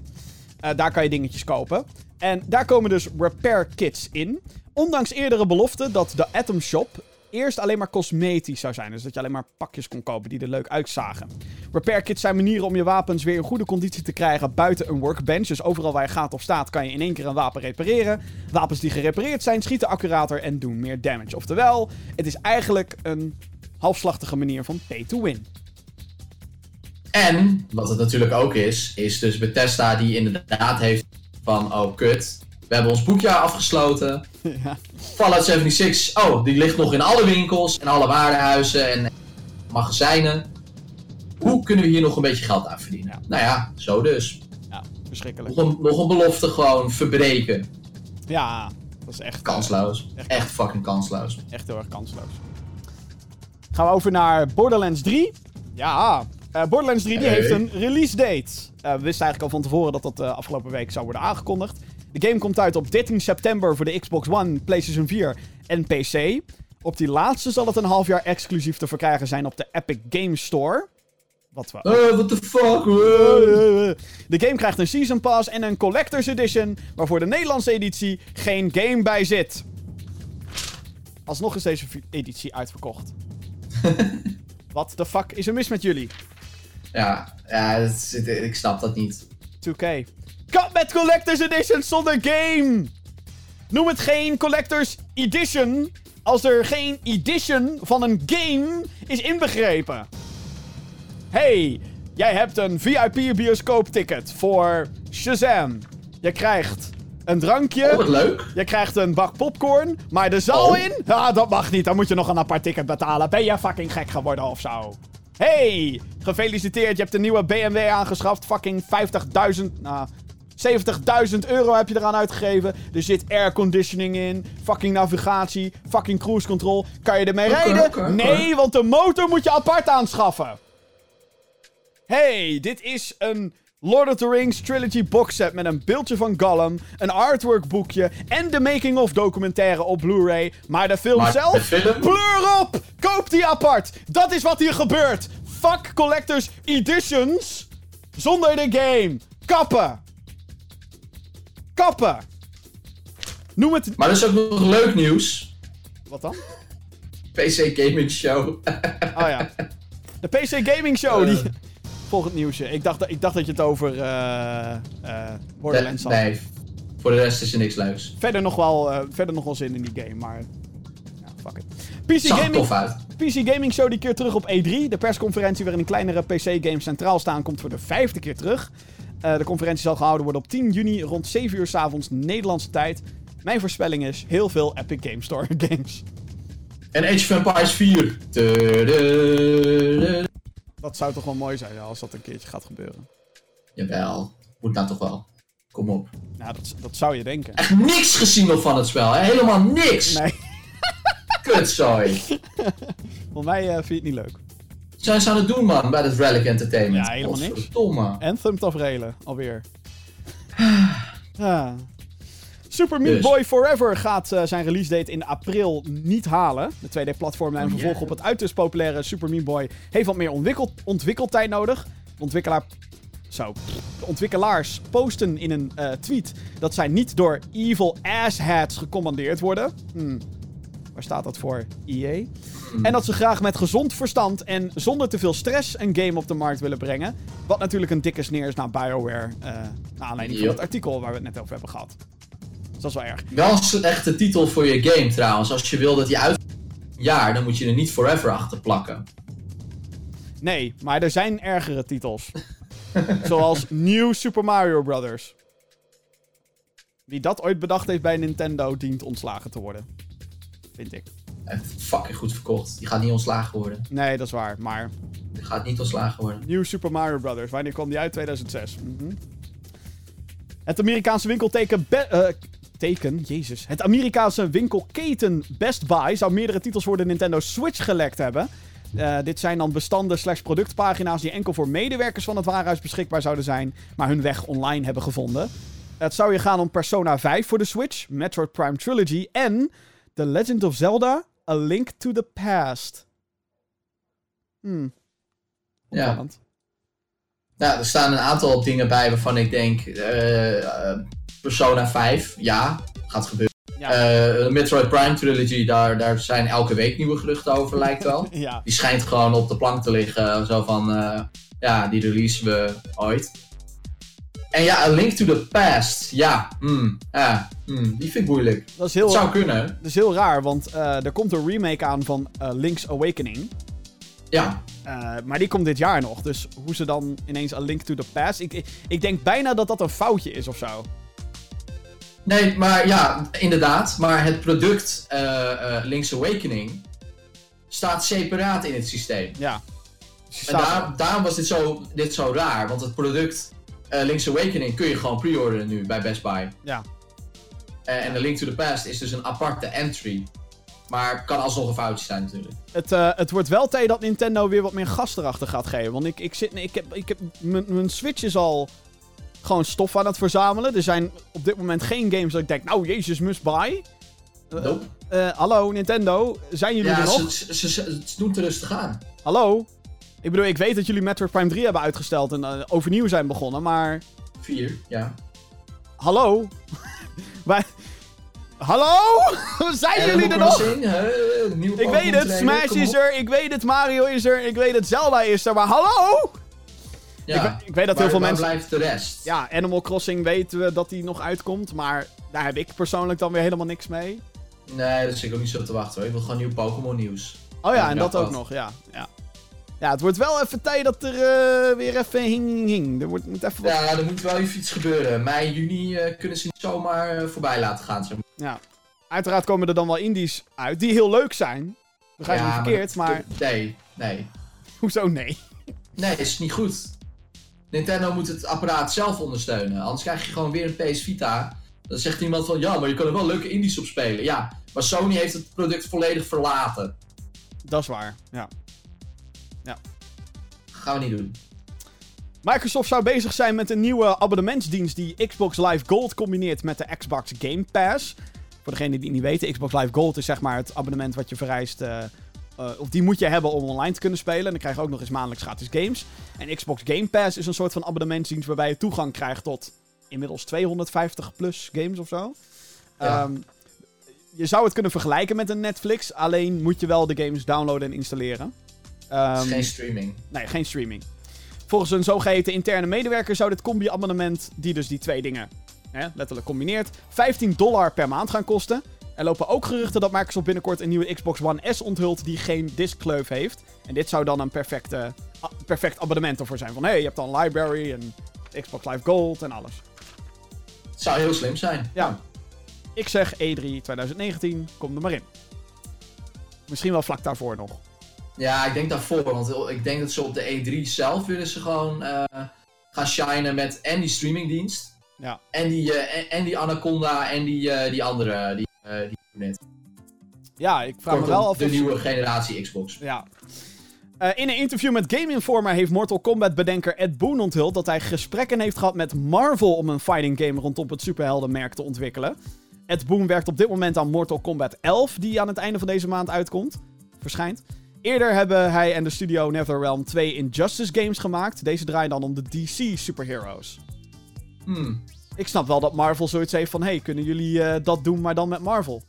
Eh, daar kan je dingetjes kopen. En daar komen dus repair kits in. Ondanks eerdere beloften dat de Atom Shop eerst alleen maar cosmetisch zou zijn. Dus dat je alleen maar pakjes kon kopen die er leuk uitzagen. Repair kits zijn manieren om je wapens weer in goede conditie te krijgen buiten een workbench. Dus overal waar je gaat of staat kan je in één keer een wapen repareren. Wapens die gerepareerd zijn schieten accurater en doen meer damage. Oftewel, het is eigenlijk een halfslachtige manier van pay to win. En, wat het natuurlijk ook is, is dus Bethesda die inderdaad heeft van, oh kut, we hebben ons boekjaar afgesloten. ja. Fallout 76, oh, die ligt nog in alle winkels en alle waardehuizen en magazijnen. Hoe kunnen we hier nog een beetje geld aan verdienen? Ja. Nou ja, zo dus. ja, verschrikkelijk. Nog een, nog een belofte gewoon verbreken. Ja, dat is echt, eh, Kansloos. Echt. Echt fucking kansloos. echt heel erg kansloos. Gaan we over naar Borderlands 3. Ja, eh, Borderlands 3 die Hey. heeft een release date. Eh, we wisten eigenlijk al van tevoren dat dat eh, afgelopen week zou worden aangekondigd. De game komt uit op 13 september voor de Xbox One, PlayStation 4 en PC. Op die laatste zal het een half jaar exclusief te verkrijgen zijn op de Epic Games Store. Wat we Oh, what the fuck? De game krijgt een Season Pass en een Collector's Edition, waarvoor de Nederlandse editie geen game bij zit. Alsnog is deze editie uitverkocht. Wat de fuck is er mis met jullie? Ja, ja ik snap dat niet. 2K. Kap met Collector's Edition zonder game! Noem het geen Collector's Edition als er geen edition van een game is inbegrepen. Hey, jij hebt een VIP bioscoopticket voor Shazam. Je krijgt een drankje. Oh, wat leuk. Je krijgt een bak popcorn, maar de zaal Oh. in? Ja, dat mag niet. Dan moet je nog een apart ticket betalen. Ben je fucking gek geworden of zo? Hey, gefeliciteerd. Je hebt een nieuwe BMW aangeschaft. Fucking 50.000, nou, 70.000 euro heb je eraan uitgegeven. Er zit airconditioning in, fucking navigatie, fucking cruise control. Kan je ermee Oké, rijden? Nee, want de motor moet je apart aanschaffen. Hey, dit is een Lord of the Rings trilogy box set met een beeldje van Gollum, een artwork boekje en de making-of documentaire op Blu-ray. Maar de film Maar zelf? de film? Pleur op! Koop die apart! Dat is wat hier gebeurt! Fuck Collectors Editions zonder de game! Kappen! Kappen! Noem het... Maar er is ook nog leuk nieuws. Wat dan? PC Gaming Show. Oh ja. De PC Gaming Show, die... Volgend nieuwsje. Ik dacht, dat- ik dacht dat je het over eh eh Borderlands had. Nee, voor de rest is er niks leuks. Verder, nog wel, eh, verder nog wel zin in die game, maar... Ja, fuck it. PC Zag Gaming, tof uit. PC Gaming Show die keer terug op E3. De persconferentie waarin een kleinere PC-games centraal staan komt voor de vijfde keer terug. De conferentie zal gehouden worden op 10 juni rond 7 uur s avonds Nederlandse tijd. Mijn voorspelling is heel veel Epic Game Store games. En Age of Empires 4. Dat zou toch wel mooi zijn ja, als dat een keertje gaat gebeuren. Jawel, moet nou toch wel. Kom op. Nou, dat, dat zou je denken. Echt niks gezien nog van het spel, hè? Helemaal niks. Nee, Kutzooi. voor mij eh, vind je het niet leuk. Zijn ze aan het doen, man, bij dat Relic Entertainment? Ja, helemaal niks. Godverdomme. Anthem tafereelen, alweer. Ah. Super Meat Dus. Boy Forever gaat eh, zijn release date in april niet halen. De 2D-platform en Oh, vervolg ja. op het uiterst populaire Super Meat Boy heeft wat meer ontwikkeld, ontwikkeltijd nodig. De ontwikkelaar... Zo. De ontwikkelaars posten in een eh, tweet dat zij niet door evil asshats gecommandeerd worden. Hmm. Waar staat dat voor? EA. En dat ze graag met gezond verstand en zonder te veel stress een game op de markt willen brengen. Wat natuurlijk een dikke sneer is naar BioWare. eh naar aanleiding van Yep. het artikel waar we het net over hebben gehad. Dat is wel erg. Wel een slechte titel voor je game trouwens. Als je wil dat die uit jaar, dan moet je er niet forever achter plakken. Nee, maar er zijn ergere titels. Zoals New Super Mario Brothers. Wie dat ooit bedacht heeft bij Nintendo dient ontslagen te worden. Vind ik. Hij heeft fucking goed verkocht. Die gaat niet ontslagen worden. Nee, dat is waar. Maar Die gaat niet ontslagen worden. New Super Mario Brothers. Wanneer kwam die uit? 2006. Mhm. Het Amerikaanse winkelteken... Be- eh, teken? Jezus. Het Amerikaanse winkelketen Best Buy zou meerdere titels voor de Nintendo Switch gelekt hebben. Eh, dit zijn dan bestanden slash productpagina's die enkel voor medewerkers van het warenhuis beschikbaar zouden zijn, maar hun weg online hebben gevonden. Het zou je gaan om Persona 5 voor de Switch, Metroid Prime Trilogy en The Legend of Zelda: A Link to the Past. Hmm. Ja. Nou, er staan een aantal dingen bij waarvan ik denk... eh, eh, Persona 5, ja, gaat gebeuren. Ja. Eh, Metroid Prime Trilogy, daar, daar zijn elke week nieuwe geruchten over, lijkt wel. Ja. Die schijnt gewoon op de plank te liggen. Zo van, eh, ja, die releasen we ooit. En ja, A Link to the Past. Ja, ja hmm, die vind ik moeilijk. Dat is heel, Het zou kunnen. dat is heel raar, want eh, er komt een remake aan van Link's Awakening. Ja, maar die komt dit jaar nog. Dus hoe ze dan ineens A Link to the Past... Ik, ik, ik denk bijna dat dat een foutje is of zo. Nee, maar ja, inderdaad. Maar het product eh, Link's Awakening staat separaat in het systeem. Ja. En daar, daarom was dit zo, dit zo raar. Want het product eh, Link's Awakening kun je gewoon pre-orderen nu bij Best Buy. Ja. En de Link to the Past is dus een aparte entry. Maar kan alsnog een foutje zijn natuurlijk. Het, het wordt wel tijd dat Nintendo weer wat meer gas erachter gaat geven. Want ik, ik, zit, nee, ik heb, ik heb, mijn mijn Switch is al gewoon stof aan het verzamelen. Er zijn op dit moment geen games dat ik denk, nou jezus, must buy. Eh, Nope. eh, hallo Nintendo, zijn jullie er Ja, nog? ze, ze, ze, ze- ze doen te rustig aan. Hallo? Ik bedoel, ik weet dat jullie Metroid Prime 3 hebben uitgesteld en eh, overnieuw zijn begonnen, maar... Vier, ja. Hallo? Wij... Hallo? zijn jullie er nog? Ik weet het, Smash is er, ik weet het, Mario is er, ik weet het, Zelda is er, maar hallo? Ja. Ik weet- ik weet dat Waar- heel veel mensen- blijft de rest? Ja, Animal Crossing weten we dat die nog uitkomt, maar daar heb ik persoonlijk dan weer helemaal niks mee. Nee, dat zit ik ook niet zo te wachten hoor. Ik wil gewoon nieuw Pokémon nieuws. Oh ja, en dat ook nog, ja. ja. Ja, het wordt wel even tijd dat er eh, weer even hing hing. Er wordt, moet even wat... Ja, er moet wel even iets gebeuren. Mei, juni eh, kunnen ze niet zomaar eh, voorbij laten gaan. Zeg maar. Ja. Uiteraard komen er dan wel indies uit die heel leuk zijn. Begrijp Ja, niet verkeerd, dat- maar... Nee, nee. Hoezo nee? Nee, is niet goed. Nintendo moet het apparaat zelf ondersteunen. Anders krijg je gewoon weer een PS Vita. Dan zegt iemand van, ja, maar je kan er wel leuke indies op spelen. Ja, maar Sony heeft het product volledig verlaten. Dat is waar, ja. Gaan we niet doen. Microsoft zou bezig zijn met een nieuwe abonnementsdienst die Xbox Live Gold combineert met de Xbox Game Pass. Voor degenen die het niet weten, Xbox Live Gold is zeg maar het abonnement wat je vereist. eh, eh, of die moet je hebben om online te kunnen spelen. En dan krijg je ook nog eens maandelijks gratis games. En Xbox Game Pass is een soort van abonnementsdienst waarbij je toegang krijgt tot inmiddels 250 plus games of zo. Ja. Ehm, je zou het kunnen vergelijken met een Netflix, alleen moet je wel de games downloaden en installeren. Is geen streaming. Nee, geen streaming. Volgens een zogeheten interne medewerker zou dit combi-abonnement, die dus die twee dingen hè, letterlijk combineert, 15 dollar per maand gaan kosten. Er lopen ook geruchten dat Microsoft binnenkort een nieuwe Xbox One S onthult die geen diskkleuf heeft. En dit zou dan een perfecte, perfect abonnement ervoor zijn. Van hé, hey, je hebt dan library en Xbox Live Gold en alles. Het zou heel slim zijn. Ja. Ik zeg E E3 2019, kom er maar in. Misschien wel vlak daarvoor nog. Ja, ik denk daarvoor. Want ik denk dat ze op de E3 zelf willen ze gewoon eh, gaan shinen met en die streamingdienst. Ja. En die, eh, en, en die Anaconda en die, eh, die andere die, die net. Ja, ik vraag me wel af de of... nieuwe generatie Xbox. Ja. Eh, in een interview met Game Informer heeft Mortal Kombat bedenker Ed Boon onthuld dat hij gesprekken heeft gehad met Marvel om een fighting game rondom het superheldenmerk te ontwikkelen. Ed Boon werkt op dit moment aan Mortal Kombat 11, die aan het einde van deze maand uitkomt. Verschijnt. Eerder hebben hij en de studio NetherRealm twee Injustice games gemaakt. Deze draaien dan om de DC superheroes. Hmm. Ik snap wel dat Marvel zoiets heeft van: hey, kunnen jullie eh, dat doen, maar dan met Marvel?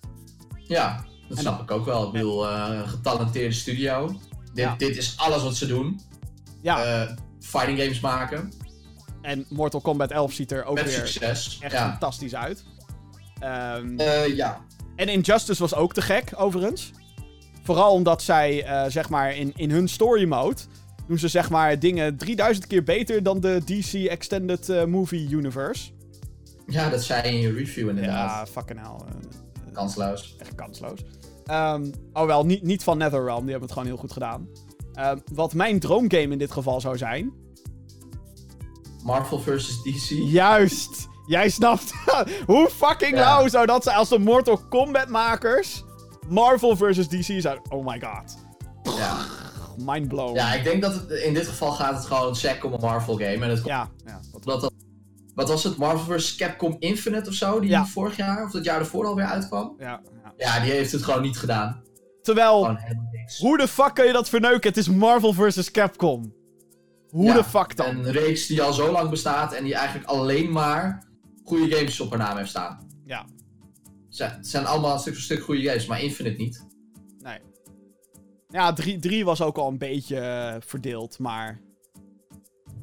Ja, dat En snap ik ook wel. Ik bedoel, eh, getalenteerde studio. Dit, Ja. dit is alles wat ze doen. Ja, Eh, fighting games maken. en Mortal Kombat 11 ziet er ook met weer succes. echt Ja. fantastisch uit. Ehm, Eh, ja. En Injustice was ook te gek, overigens. Vooral omdat zij, zeg maar, in, in hun story mode... doen ze, zeg maar, dingen 3000 keer beter dan de DC Extended Movie Universe. Ja, dat zei je in je review inderdaad. Ja, fucking hell. eh, Kansloos. echt kansloos. Ehm oh wel, niet, niet van NetherRealm, die hebben het gewoon heel goed gedaan. Ehm, wat mijn droomgame in dit geval zou zijn... Marvel vs. DC. Juist! Jij snapt hoe fucking Ja. lauw zou dat zijn als de Mortal Kombat makers... Marvel versus DC zijn. Oh my god. Ja. Mind blown. ja, ik denk dat het, in dit geval gaat het gewoon sec om een Marvel game. En het Ja, ja. dat- omdat dat... Wat was het? Marvel vs. Capcom Infinite of zo? Die Ja. vorig jaar of dat jaar ervoor alweer uitkwam? ja, ja. Ja, die heeft het gewoon niet gedaan. Terwijl, hoe de fuck kun je dat verneuken? Het is Marvel vs. Capcom. Hoe de fuck dan? Een reeks die al zo lang bestaat en die eigenlijk alleen maar goede games op haar naam heeft staan. Ja, Ze- Het zijn allemaal stuk voor stuk goede games, maar Infinite niet. nee. Ja, 3 was ook al een beetje eh, verdeeld, maar...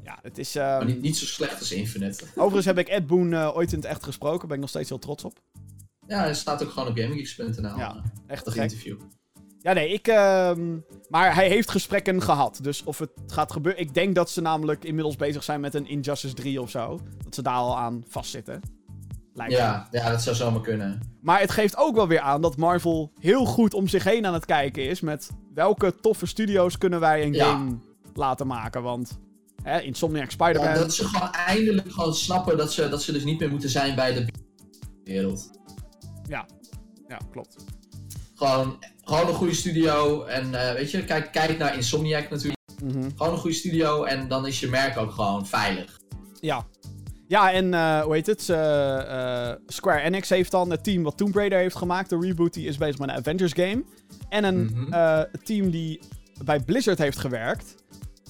Ja, het is... Maar niet, niet zo slecht als Infinite. Overigens heb ik Ed Boon eh, ooit in het echt gesproken. Daar ben ik nog steeds heel trots op. Ja, hij staat ook gewoon op GamingGeeks.nl. Ja, eh, Echt gek. interview. Ja, nee, ik... ehm, maar hij heeft gesprekken gehad. Dus of het gaat gebeuren... Ik denk dat ze namelijk inmiddels bezig zijn met een Injustice 3 of zo. Dat ze daar al aan vastzitten. Lijkt me. Ja, ja, dat zou zomaar kunnen. Maar het geeft ook wel weer aan dat Marvel heel goed om zich heen aan het kijken is. Met welke toffe studio's kunnen wij een Ja. game laten maken. Want hè, Insomniac Spider-Man. Ja, dat ze gewoon eindelijk gewoon snappen dat ze, dat ze dus niet meer moeten zijn bij de wereld. ja. ja, klopt. Gewoon, gewoon een goede studio. En eh, weet je, kijk, kijk naar Insomniac natuurlijk. Mhm. Gewoon een goede studio en dan is je merk ook gewoon veilig. Ja. Ja, en eh, hoe heet het? Eh, Square Enix heeft dan het team wat Tomb Raider heeft gemaakt. De reboot die is bezig met een Avengers game. En een Mhm. team die bij Blizzard heeft gewerkt.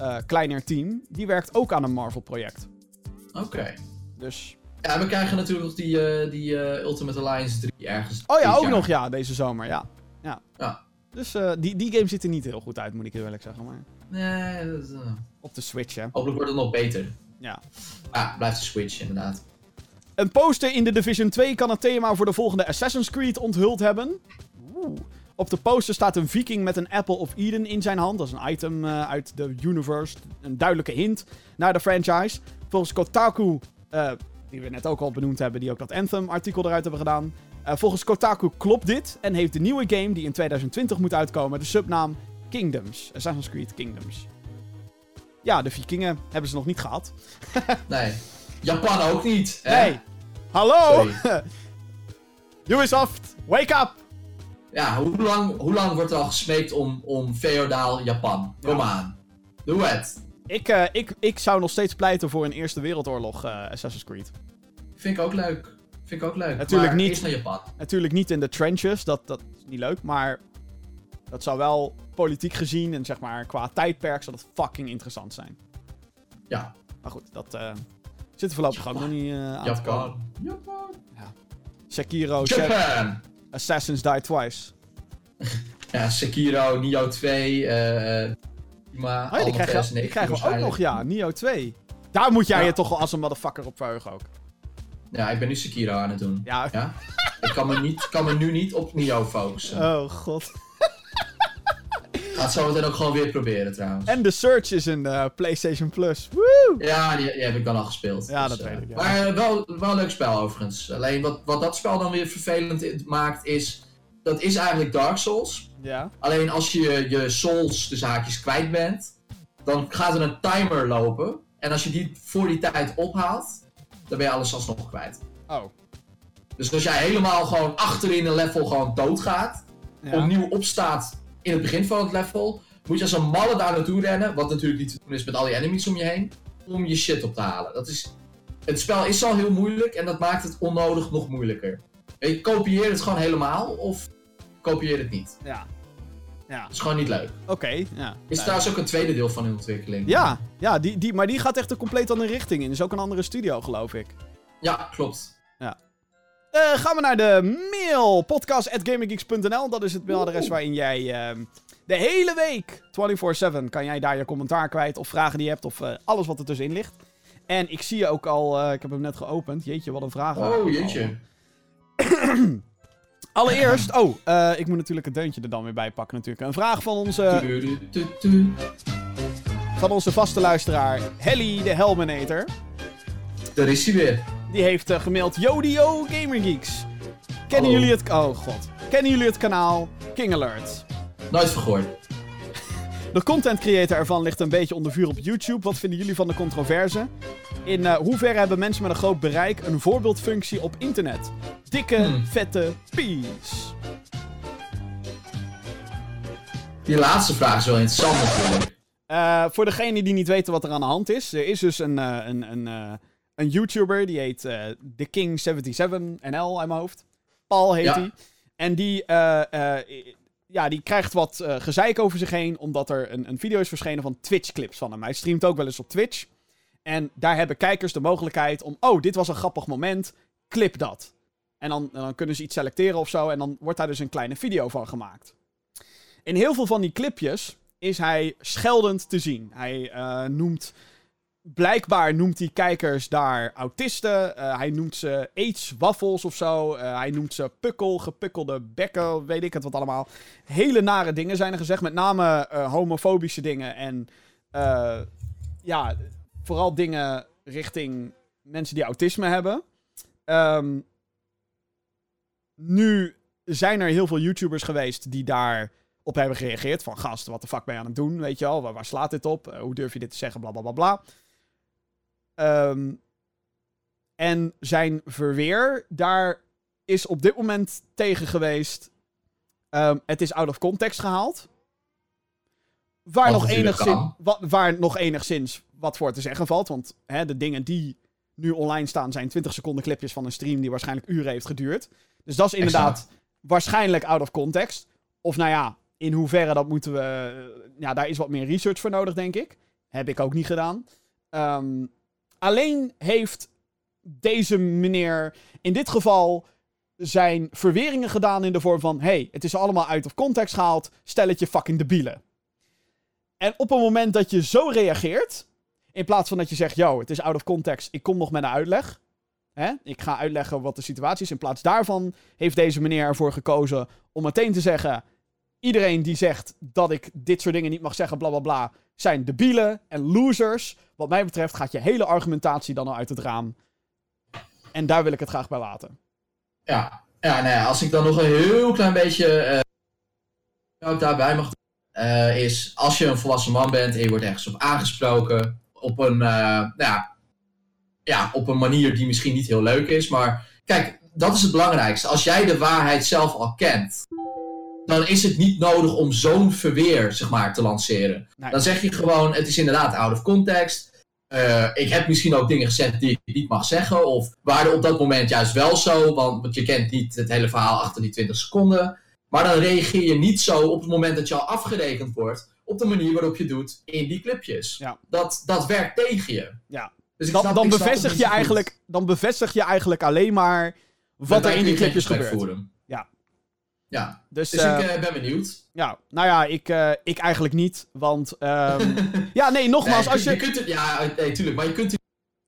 Eh, kleiner team. Die werkt ook aan een Marvel project. Oké. Dus. Ja, we krijgen natuurlijk nog die, eh, die eh, Ultimate Alliance 3 ergens. Oh ja, ook jaar. nog ja, deze zomer. Ja. ja. Ja. Dus die, die game ziet er niet heel goed uit, moet ik eerlijk zeggen. Maar Nee, dat, eh, op de Switch, hè. hopelijk wordt het nog beter. Ja. Ja, blijft de Switch inderdaad. Een poster in de Division 2 kan het thema voor de volgende Assassin's Creed onthuld hebben. Oeh. Op de poster staat een viking met een Apple of Eden in zijn hand. Dat is een item eh, uit de universe. Een duidelijke hint naar de franchise. Volgens Kotaku, eh, die we net ook al benoemd hebben, die ook dat Anthem-artikel eruit hebben gedaan. eh, volgens Kotaku klopt dit en heeft de nieuwe game, die in 2020 moet uitkomen, de subnaam Kingdoms. Assassin's Creed Kingdoms. Ja, de vikingen hebben ze nog niet gehad. Nee. Japan ook niet. Hè? Nee! Hallo! Ubisoft, wake up! Ja, hoe lang, hoe lang wordt er al gesmeekt om, om feodaal Japan? Kom Ja. aan. Doe het. Ik, eh, ik, ik zou nog steeds pleiten voor een Eerste Wereldoorlog eh, Assassin's Creed. Vind ik ook leuk. Vind ik ook leuk. Natuurlijk maar niet. Naar Japan. Natuurlijk niet in de trenches, dat, dat is niet leuk, maar dat zou wel politiek gezien en zeg maar qua tijdperk zou dat fucking interessant zijn. Ja. Maar goed, dat eh, zit er voorlopig ook nog niet aan te komen. Japan. Japan. Sekiro, Japan. Assassins Die Twice. Ja, Sekiro, Nioh 2. eh, Maar Oh, die allemaal krijgen, die 2019 krijgen we ook nog, ja. Nio 2. Daar moet jij Ja. je toch wel als een motherfucker op verheugen ook. Ja, ik ben nu Sekiro aan het doen. Ja. Ja? ik kan me, niet, kan me nu niet op Nio focussen. Oh, god. Ga het zo meteen ook gewoon weer proberen trouwens. En The Search is een eh, PlayStation Plus. Woo! Ja, die, die heb ik dan al gespeeld. Ja, Dus, dat eh, weet ik, ja. Maar eh, wel, wel een leuk spel overigens. Alleen wat, wat dat spel dan weer vervelend maakt is... Dat is eigenlijk Dark Souls. Ja. Alleen als je je souls, de zaakjes, kwijt bent... Dan gaat er een timer lopen. En als je die voor die tijd ophaalt... Dan ben je alles alsnog kwijt. Oh. Dus als jij helemaal gewoon achterin een level gewoon doodgaat... Ja. opnieuw opstaat in het begin van het level, moet je als een malle daar naartoe rennen, wat natuurlijk niet te doen is met al die enemies om je heen, om je shit op te halen. Dat is, het spel is al heel moeilijk en dat maakt het onnodig nog moeilijker. Je kopieer het gewoon helemaal of kopieer het niet. Ja. Ja. Dat is gewoon niet leuk. Oké. Ja. Is trouwens ook een tweede deel van hun ontwikkeling. Ja, ja die, die, maar die gaat echt een compleet andere richting in. Is ook een andere studio, geloof ik. Ja, klopt. Eh, gaan we naar de mail. Podcast.gaminggeeks.nl. Dat is het mailadres waarin jij ehm, de hele week, 24-7, kan jij daar je commentaar kwijt. Of vragen die je hebt, of eh, alles wat er tussenin ligt. En ik zie je ook al, eh, ik heb hem net geopend. Jeetje, wat een vraag. Oh, jeetje. Allereerst, oh, ik moet natuurlijk het deuntje er dan weer bij pakken natuurlijk. Een vraag van onze, van onze vaste luisteraar, Helly de Helminator. Daar is hij weer. Die heeft eh, gemaild, Yodio Gamergeeks. Kennen Hallo. jullie het... Oh god. Kennen jullie het kanaal King Alert? Nooit vergoord. De content creator ervan ligt een beetje onder vuur op YouTube. Wat vinden jullie van de controverse? In eh, hoeverre hebben mensen met een groot bereik een voorbeeldfunctie op internet? Dikke, Hmm. vette peace. Die laatste vraag is wel interessant natuurlijk. Eh, voor degenen die niet weten wat er aan de hand is. Er is dus een, eh, een, een, eh, een YouTuber. Die heet eh The King77NL uit mijn hoofd. Paul heet Ja. hij. En die, eh, eh, ja, die krijgt wat gezeik over zich heen. Omdat er een, een video is verschenen van Twitch-clips van hem. Hij streamt ook wel eens op Twitch. En daar hebben kijkers de mogelijkheid om... Oh, dit was een grappig moment. Clip dat. En dan, dan kunnen ze iets selecteren of zo. En dan wordt daar dus een kleine video van gemaakt. In heel veel van die clipjes is hij scheldend te zien. Hij noemt. Blijkbaar noemt hij kijkers daar autisten. Eh, hij noemt ze aids-waffels of zo. Eh, hij noemt ze pukkel, gepukkelde bekken, weet ik het wat allemaal. Hele nare dingen zijn er gezegd. Met name eh, homofobische dingen. En ja, vooral dingen richting mensen die autisme hebben. Ehm, nu zijn er heel veel YouTubers geweest die daar op hebben gereageerd. Van gast, wat de fuck ben je aan het doen? Weet je wel, waar, slaat dit op? Hoe durf je dit te zeggen? Bla bla bla bla. Ehm, en zijn verweer, daar is op dit moment tegen geweest. Ehm, het is out of context gehaald. Waar nog, enigszins, wa- waar nog enigszins wat voor te zeggen valt. Want hè, de dingen die nu online staan zijn 20 seconden clipjes van een stream die waarschijnlijk uren heeft geduurd. Dus dat is inderdaad Exact. waarschijnlijk out of context. Of nou ja, in hoeverre dat moeten we. Ja, daar is wat meer research voor nodig, denk ik. Heb ik ook niet gedaan. Ehm, alleen heeft deze meneer in dit geval zijn verweringen gedaan in de vorm van: hey, het is allemaal uit of context gehaald. Stel het je fucking debielen. En op het moment dat je zo reageert, in plaats van dat je zegt: yo, het is out of context, ik kom nog met een uitleg. Hè? Ik ga uitleggen wat de situatie is. In plaats daarvan heeft deze meneer ervoor gekozen om meteen te zeggen: iedereen die zegt dat ik dit soort dingen niet mag zeggen, bla bla bla, zijn debielen en losers. Wat mij betreft gaat je hele argumentatie dan al uit het raam. En daar wil ik het graag bij laten. Ja, ja nou ja, als ik dan nog een heel klein beetje ik daarbij mag eh, is als je een volwassen man bent en je wordt ergens op aangesproken op een, eh, nou ja, ja, op een manier die misschien niet heel leuk is, maar kijk, dat is het belangrijkste. Als jij de waarheid zelf al kent, dan is het niet nodig om zo'n verweer, zeg maar, te lanceren. Nee. Dan zeg je gewoon, het is inderdaad out of context. Eh, ik heb misschien ook dingen gezegd die ik niet mag zeggen. Of waren op dat moment juist wel zo. Want, want je kent niet het hele verhaal achter die 20 seconden. Maar dan reageer je niet zo op het moment dat je al afgerekend wordt. Op de manier waarop je doet in die clipjes. Ja. Dat, dat werkt tegen je. Ja. Dus Dan, snap- dan, bevestig je eigenlijk, dan bevestig je eigenlijk alleen maar wat er in die clipjes gebeurt. voeren. Ja, Dus, dus eh, ik eh, ben benieuwd. ja, nou ja, ik, eh, ik eigenlijk niet. Want, ehm, ja, nee, nogmaals, Nee, als je, je, kunt het, ja, nee, tuurlijk, maar je kunt het,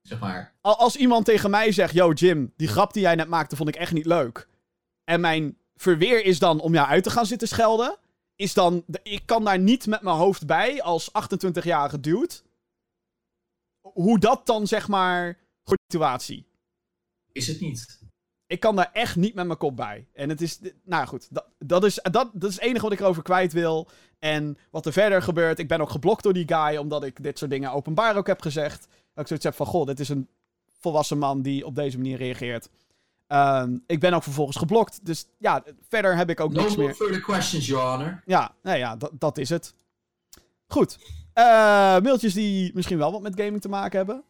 zeg maar. Al- Als iemand tegen mij zegt: Yo, Jim, die grap die jij net maakte vond ik echt niet leuk. En mijn verweer is dan om jou uit te gaan zitten schelden. Is dan. Ik kan daar niet met mijn hoofd bij als 28-jarige dude. Hoe dat dan zeg maar. Goede situatie. Is het niet. Ik kan daar echt niet met mijn kop bij. En het is. Nou goed. Dat, dat, is, dat, dat is het enige wat ik erover kwijt wil. En wat er verder gebeurt. Ik ben ook geblokt door die guy. Omdat ik dit soort dingen openbaar ook heb gezegd. Dat ik zoiets heb van: Goh, dit is een volwassen man die op deze manier reageert. Ehm, ik ben ook vervolgens geblokt. Dus ja, verder heb ik ook No niks more meer. further questions, Your Honor. Ja, nou ja, dat, dat is het. Goed. Eh, mailtjes die misschien wel wat met gaming te maken hebben.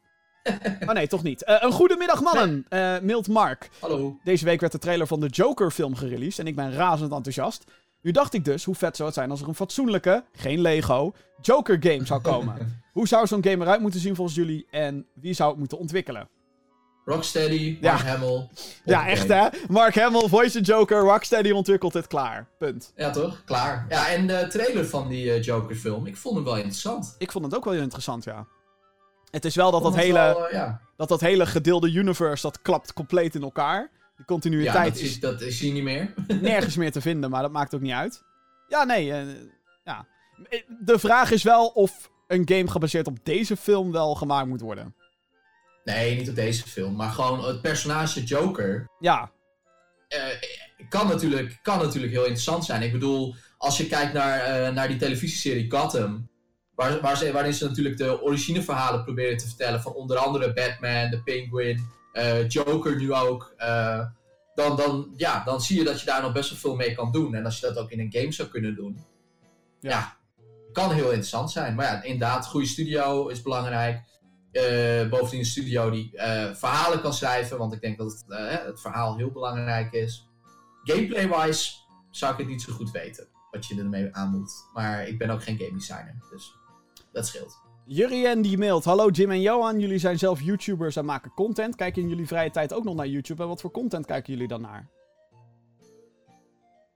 Maar nee, toch niet. Eh, een goedemiddag, mannen. Eh mailt Mark. Hallo. Deze week werd de trailer van de Joker-film gereleased en ik ben razend enthousiast. Nu dacht ik dus, hoe vet zou het zijn als er een fatsoenlijke, geen Lego, Joker-game zou komen. hoe zou zo'n game eruit moeten zien volgens jullie en wie zou het moeten ontwikkelen? Rocksteady, Ja. Mark Hamill. Ja, echt hè? Mark Hamill, voice the Joker, Rocksteady ontwikkelt het klaar. Punt. Ja, toch? Klaar. Ja, en de trailer van die eh, Joker-film, ik vond hem wel interessant. Ik vond het ook wel heel interessant, ja. Het is wel dat dat hele, wel, eh, ja, dat dat hele gedeelde universe, dat klapt compleet in elkaar. Ja continuïteit dat, is dat is hier niet meer. nergens meer te vinden, maar dat maakt ook niet uit. Ja, nee, eh, ja. De vraag is wel of een game gebaseerd op deze film wel gemaakt moet worden. Nee, niet op deze film. Maar gewoon het personage Joker Ja, eh, kan, natuurlijk, kan natuurlijk heel interessant zijn. Ik bedoel, als je kijkt naar, eh, naar die televisieserie Gotham... Waar, waar ze, waarin ze natuurlijk de origineverhalen proberen te vertellen... van onder andere Batman, de Penguin, eh, Joker nu ook... eh, dan, dan, ja, dan zie je dat je daar nog best wel veel mee kan doen. En als je dat ook in een game zou kunnen doen... Ja. Ja, kan heel interessant zijn. Maar ja, inderdaad, goede studio is belangrijk. Eh, bovendien een studio die verhalen kan schrijven. Want ik denk dat het, het verhaal heel belangrijk is. Gameplay-wise zou ik het niet zo goed weten. Wat je ermee aan moet. Maar ik ben ook geen game designer. Dus dat scheelt. Jurien die mailt. Hallo Jim en Johan, jullie zijn zelf YouTubers en maken content. Kijken in jullie vrije tijd ook nog naar YouTube? En wat voor content kijken jullie dan naar?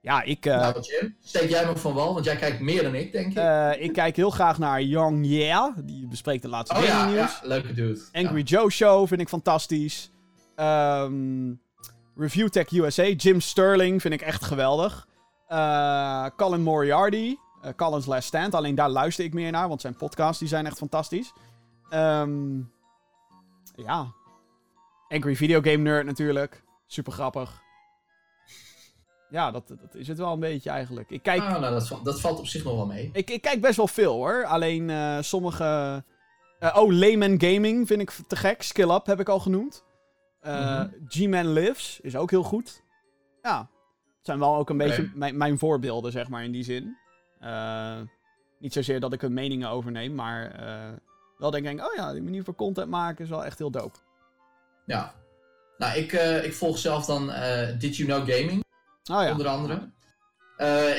Ja, ik, eh, nou, Jim, steek jij me van wal? Want jij kijkt meer dan ik, denk ik. eh, ik kijk heel graag naar Young Yeah. Die bespreekt de laatste oh ja, nieuws. ja, leuke dude. Angry Ja. Joe Show vind ik fantastisch. Ehm Review Tech USA. Jim Sterling vind ik echt geweldig. Eh, Colin Moriarty. Colin's Last Stand. Alleen daar luister ik meer naar, want zijn podcasts die zijn echt fantastisch. Ehm, ja. Angry Video Game Nerd natuurlijk. Super grappig. Ja, dat, dat is het wel een beetje eigenlijk. Ik kijk, Ah, nou, dat, dat valt op zich nog wel mee. ik, ik kijk best wel veel hoor. Alleen eh, sommige. eh, oh, Layman Gaming vind ik te gek. Skill Up heb ik al genoemd. Mhm. G-Man Lives is ook heel goed. Ja. Het zijn wel ook een beetje mijn, mijn voorbeelden, zeg maar, in die zin. Eh, niet zozeer dat ik hun meningen overneem, maar eh, wel denk ik, oh ja, die manier van content maken is wel echt heel dope. Ja. Nou, ik, eh, ik volg zelf dan Did You Know Gaming. Oh ja. onder andere.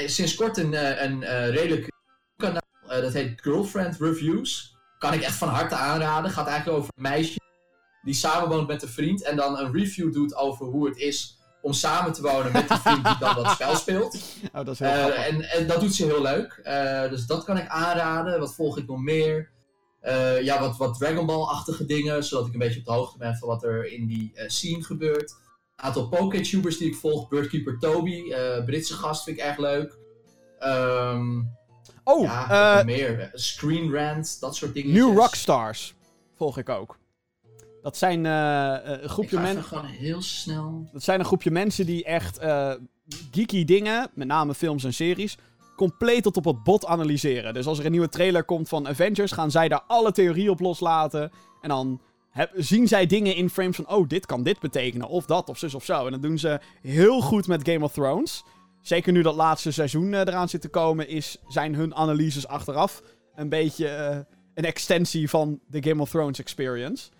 Sinds kort een, een redelijk kanaal, dat heet Girlfriend Reviews. Kan ik echt van harte aanraden. Gaat eigenlijk over een meisje die samenwoont met een vriend en dan een review doet over hoe het is om samen te wonen met die vriend die dan dat spel speelt. Oh, dat is heel Eh, en, en dat doet ze heel leuk. Eh, dus dat kan ik aanraden. Wat volg ik nog meer? Eh, ja, wat, wat Dragon Ball-achtige dingen, zodat ik een beetje op de hoogte ben van wat er in die scene gebeurt. Een aantal Poké-tubers die ik volg. Birdkeeper Toby, Britse gast, vind ik echt leuk. Ehm, oh, ja, wat nog meer. Screen Rant, dat soort dingen. New Rockstars volg ik ook. Dat zijn eh, eh, een groepje mensen. gewoon heel snel. Dat zijn een groepje mensen die echt eh, geeky dingen, met name films en series, compleet tot op het bot analyseren. Dus als er een nieuwe trailer komt van Avengers, gaan zij daar alle theorieën op loslaten. En dan heb- zien zij dingen in frames van, oh, dit kan dit betekenen, of dat, of zus of zo. En dat doen ze heel goed met Game of Thrones. Zeker nu dat laatste seizoen eraan zit te komen, is, zijn hun analyses achteraf een beetje een extensie van de Game of Thrones experience.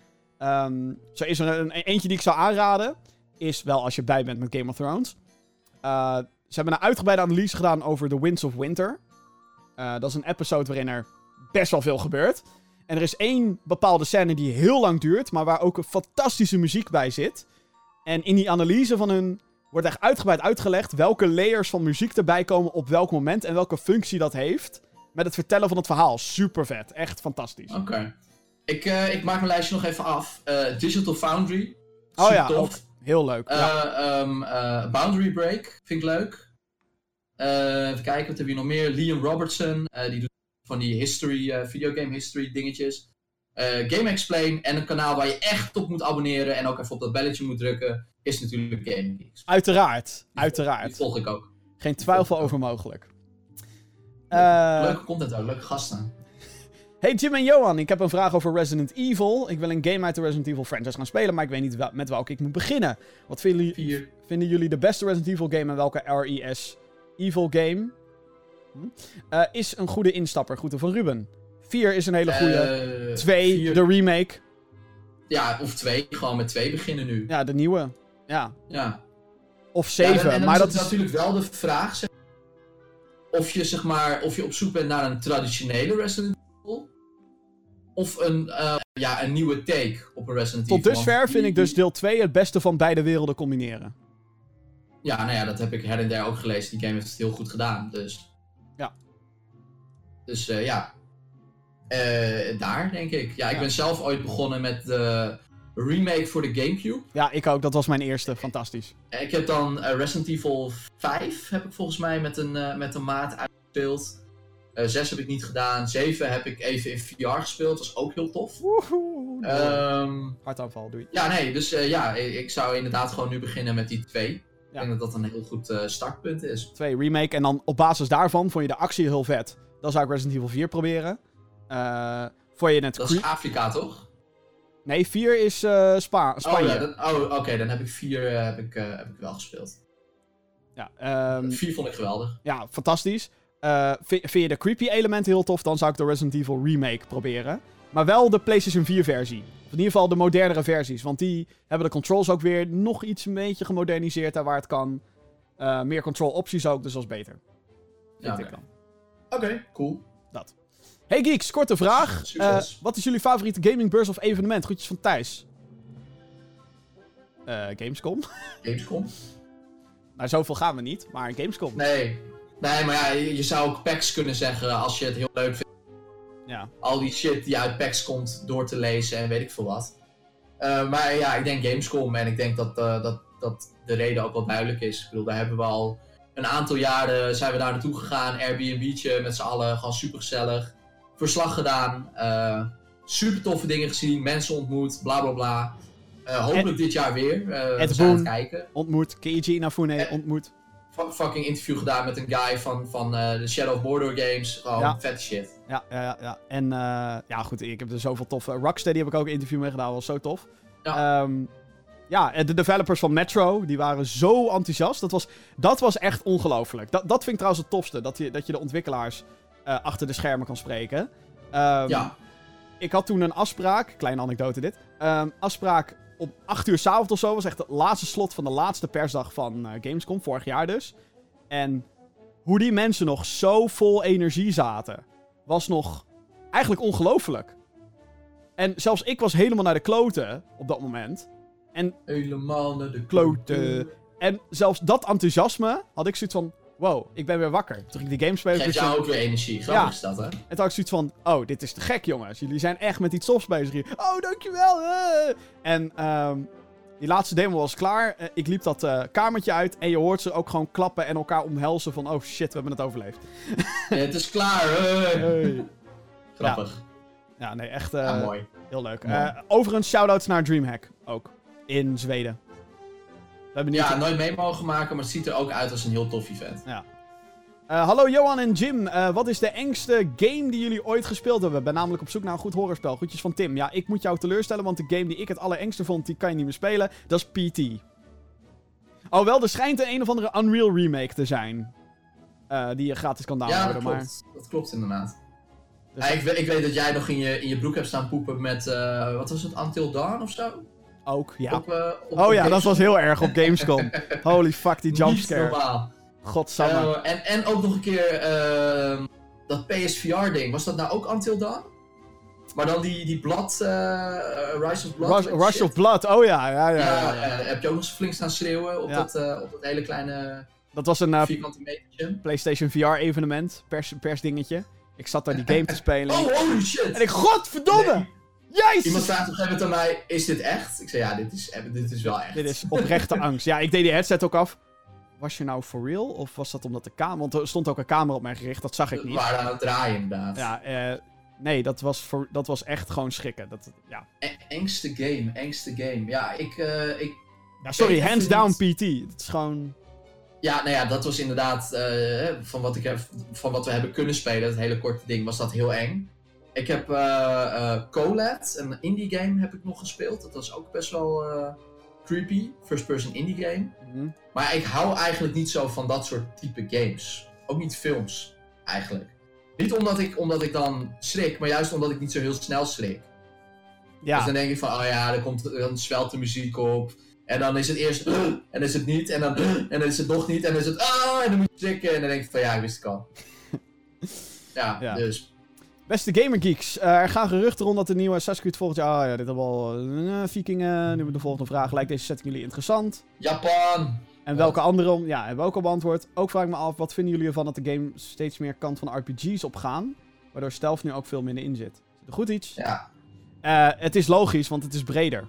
Ehm, zo is er een, eentje die ik zou aanraden is wel als je bij bent met Game of Thrones. Uh, ze hebben een uitgebreide analyse gedaan over The Winds of Winter. Uh, dat is een episode waarin er best wel veel gebeurt. En er is één bepaalde scène die heel lang duurt, maar waar ook een fantastische muziek bij zit. En in die analyse van hun wordt echt uitgebreid uitgelegd welke layers van muziek erbij komen op welk moment en welke functie dat heeft. Met het vertellen van het verhaal. Super vet. Echt fantastisch. Oké. Ik, eh, ik maak mijn lijstje nog even af. Eh, Digital Foundry. Oh ja, tof. ook heel leuk. Ja. ehm, eh, Boundary Break vind ik leuk. Even kijken, wat hebben we nog meer? Liam Robertson, die doet van die history, videogame history dingetjes. Game Explain en een kanaal waar je echt op moet abonneren en ook even op dat belletje moet drukken, is natuurlijk Game Geeks. Uiteraard. Die Uiteraard. volg ik ook. Geen twijfel over mogelijk. Leuke content ook, leuke gasten. Hey Jim en Johan, ik heb een vraag over Resident Evil. Ik wil een game uit de Resident Evil franchise gaan spelen, maar ik weet niet wel- met welke ik moet beginnen. Wat vinden jullie, vinden jullie de beste Resident Evil game en welke RES Evil game hm, eh, is een goede instapper? Groeten van Ruben. 4 is een hele goede. Eh, 2, vier- de remake. Ja, of twee. Gewoon met twee beginnen nu. Ja, de nieuwe. Ja. Ja. Of Ja, 7, en- en dan maar dat is... natuurlijk wel de vraag zeg, of je zeg maar of je op zoek bent naar een traditionele Resident Evil of een, eh, ja, een nieuwe take op een Resident Tot Evil. dusver Want vind ik dus deel 2 het beste van beide werelden combineren. Ja, nou ja, dat heb ik her en der ook gelezen. Die game heeft het heel goed gedaan, dus. Ja. Dus eh, ja. Eh, daar denk ik. Ja, ik Ja. ben zelf ooit begonnen met de remake voor de Gamecube. Ja, ik ook. Dat was mijn eerste. Fantastisch. Ik heb dan Resident Evil 5 heb ik volgens mij met een, met een maat uitgespeeld. Eh 6 heb ik niet gedaan. 7 heb ik even in VR gespeeld. Dat was ook heel tof. Woehoe. Ehm, Hartaanval, doei. ja, nee, dus eh, ja, ik, zou inderdaad gewoon nu beginnen met die twee. Ik denk dat dat een heel goed eh, startpunt is. 2 remake. En dan op basis daarvan vond je de actie heel vet. Dan zou ik Resident Evil 4 proberen. Vond je het Dat is Afrika, toch? Nee, 4 is Spa Spanje. Oh, ja, dan- oh oké, dan heb ik 4 heb ik, heb ik wel gespeeld. Ja, 4 vond ik geweldig. ja, fantastisch. Eh, vind, je de creepy elementen heel tof, dan zou ik de Resident Evil remake proberen. Maar wel de PlayStation 4 versie. Of in ieder geval de modernere versies. Want die hebben de controls ook weer nog iets een beetje gemoderniseerd daar waar het kan. Eh, meer control opties ook, dus dat is beter. Vind Ja, ik oké. dan. Oké, cool. Dat. Hey Geeks, korte vraag. Eh, wat is jullie favoriete gamingbeurs of evenement? Groetjes van Thijs. Gamescom. Gamescom? nou, zoveel gaan we niet, maar Gamescom. Nee. Nee, maar ja, je, je zou ook packs kunnen zeggen als je het heel leuk vindt. Ja. Al die shit die uit packs komt door te lezen en weet ik veel wat. Eh, maar ja, ik denk Gamescom en ik denk dat, eh, dat, dat de reden ook wel duidelijk is. Ik bedoel, daar hebben we al een aantal jaren zijn we daar naartoe gegaan. Airbnb'tje met z'n allen, gewoon super gezellig. Verslag gedaan. eh, super toffe dingen gezien, mensen ontmoet, bla bla bla. Hopelijk dit jaar weer. We zijn aan het kijken. Ontmoet. Keiji Inafune ontmoet. Fu- fucking interview gedaan met een guy van, van eh, de Shadow of Mordor games. Gewoon Ja. vette shit. Ja, ja, ja, ja. En eh, ja, goed, ik heb er zoveel toffe... Rocksteady heb ik ook een interview mee gedaan, was zo tof. Ja. Ehm, ja, de developers van Metro, die waren zo enthousiast. Dat was, dat was echt ongelooflijk. Dat, dat vind ik trouwens het tofste, dat je, dat je de ontwikkelaars eh, achter de schermen kan spreken. Ehm, ja. Ik had toen een afspraak, kleine anekdote dit. Ehm, afspraak om 8 uur s'avonds of zo. Was echt het laatste slot van de laatste persdag van eh, Gamescom, vorig jaar dus. En hoe die mensen nog zo vol energie zaten, was nog eigenlijk ongelooflijk. En zelfs ik was helemaal naar de kloten op dat moment. En, Helemaal naar de Kloten. en zelfs dat enthousiasme had ik zoiets van... Wow, ik ben weer wakker. Toen ik die game speelde... Geeft jou ook weer energie. Grappig Ja. is dat, hè? en toen had ik zoiets van, oh, dit is te gek, jongens. Jullie zijn echt met iets tofs bezig hier. Oh, dankjewel. eh. En ehm, die laatste demo was klaar. Eh, ik liep dat eh, kamertje uit en je hoort ze ook gewoon klappen en elkaar omhelzen van, oh shit, we hebben het overleefd. Ja, het is klaar. hey. Grappig. Ja, nee, echt Ja, mooi. heel leuk. Mooi. Overigens, shout-outs naar Dreamhack ook. In Zweden. We hebben niet... Ja, nooit mee mogen maken, maar het ziet er ook uit als een heel tof event. Eh, hallo Johan en Jim. Eh, wat is de engste game die jullie ooit gespeeld hebben? Ik ben namelijk op zoek naar een goed horrorspel. Groetjes van Tim. Ja, ik moet jou teleurstellen, want de game die ik het allerengste vond, die kan je niet meer spelen. Dat is PT. Oh, wel, er schijnt een, een of andere Unreal remake te zijn. Eh, die je gratis kan Ja, downloaden, dat maar... klopt. Dat klopt inderdaad. Dus- Ja, ik, we- ik weet dat jij nog in je, in je broek hebt staan poepen met, wat was het, Until Dawn of zo? Ook, ja. Op, eh, op- Oh ja, dat was heel erg op Gamescom. Holy fuck, die Niet jumpscare. normaal. Godsamme. Eh, en, en ook nog een keer ehm, dat PSVR-ding. Was dat nou ook Until Dawn? Maar dan die, die Blood, eh, Rise of Blood. Rush, Rush of Blood, oh ja, ja, ja. Ja, ja, ja. eh, heb je ook nog eens flink staan schreeuwen op, Ja. dat, eh, op dat hele kleine Dat was een eh, vierkante. PlayStation VR-evenement, pers, persdingetje. Ik zat daar die game te spelen. Oh, holy shit! En ik, godverdomme! Nee. Jezus! Iemand vraagt op een gegeven moment aan mij, is dit echt? Ik zei, ja, dit is, eh, dit is wel echt. Dit is oprechte angst. Ja, ik deed die headset ook af. Was je nou for real? Of was dat omdat de camera... Want er stond ook een camera op mij gericht, dat zag ik We niet. waren aan het draaien inderdaad. Ja, eh, nee, dat was, voor, dat was echt gewoon schrikken. Dat, ja. E- engste game, engste game. Ja, ik, eh, ik... ja, sorry, hands down niet. PT. Het is gewoon... Ja, nou ja, dat was inderdaad, eh, van, wat ik heb, van wat we hebben kunnen spelen, dat hele korte ding, was dat heel eng. Ik heb eh eh Colette, een indie game, heb ik nog gespeeld. Dat was ook best wel eh, creepy, first person indie game. hm. Maar ik hou eigenlijk niet zo van dat soort type games. Ook niet films, eigenlijk. Niet omdat ik, omdat ik dan schrik, maar juist omdat ik niet zo heel snel schrik. Dus Ja, dan denk ik van, oh ja, dan, komt, dan zwelt de muziek op. En dan is het eerst, en dan is het niet. En dan, en dan is het nog niet. En dan is het, ah, en dan moet je schrikken. En dan denk ik van, ja, ik wist het al. Ja, Ja. dus. Beste gamergeeks. Eh, er gaan geruchten rond dat de nieuwe Assassin's Creed volgend jaar... Oh ja, dit hebben we al... eh, Vikingen. Nu hebben we de volgende vraag. Lijkt deze setting jullie interessant? Japan! En welke andere... Ja, hebben we ook al beantwoord. Ook vraag ik me af, wat vinden jullie ervan dat de game steeds meer kant van RPG's opgaan? Waardoor stealth nu ook veel minder in zit. Is goed iets? Ja, Eh, het is logisch, want het is breder.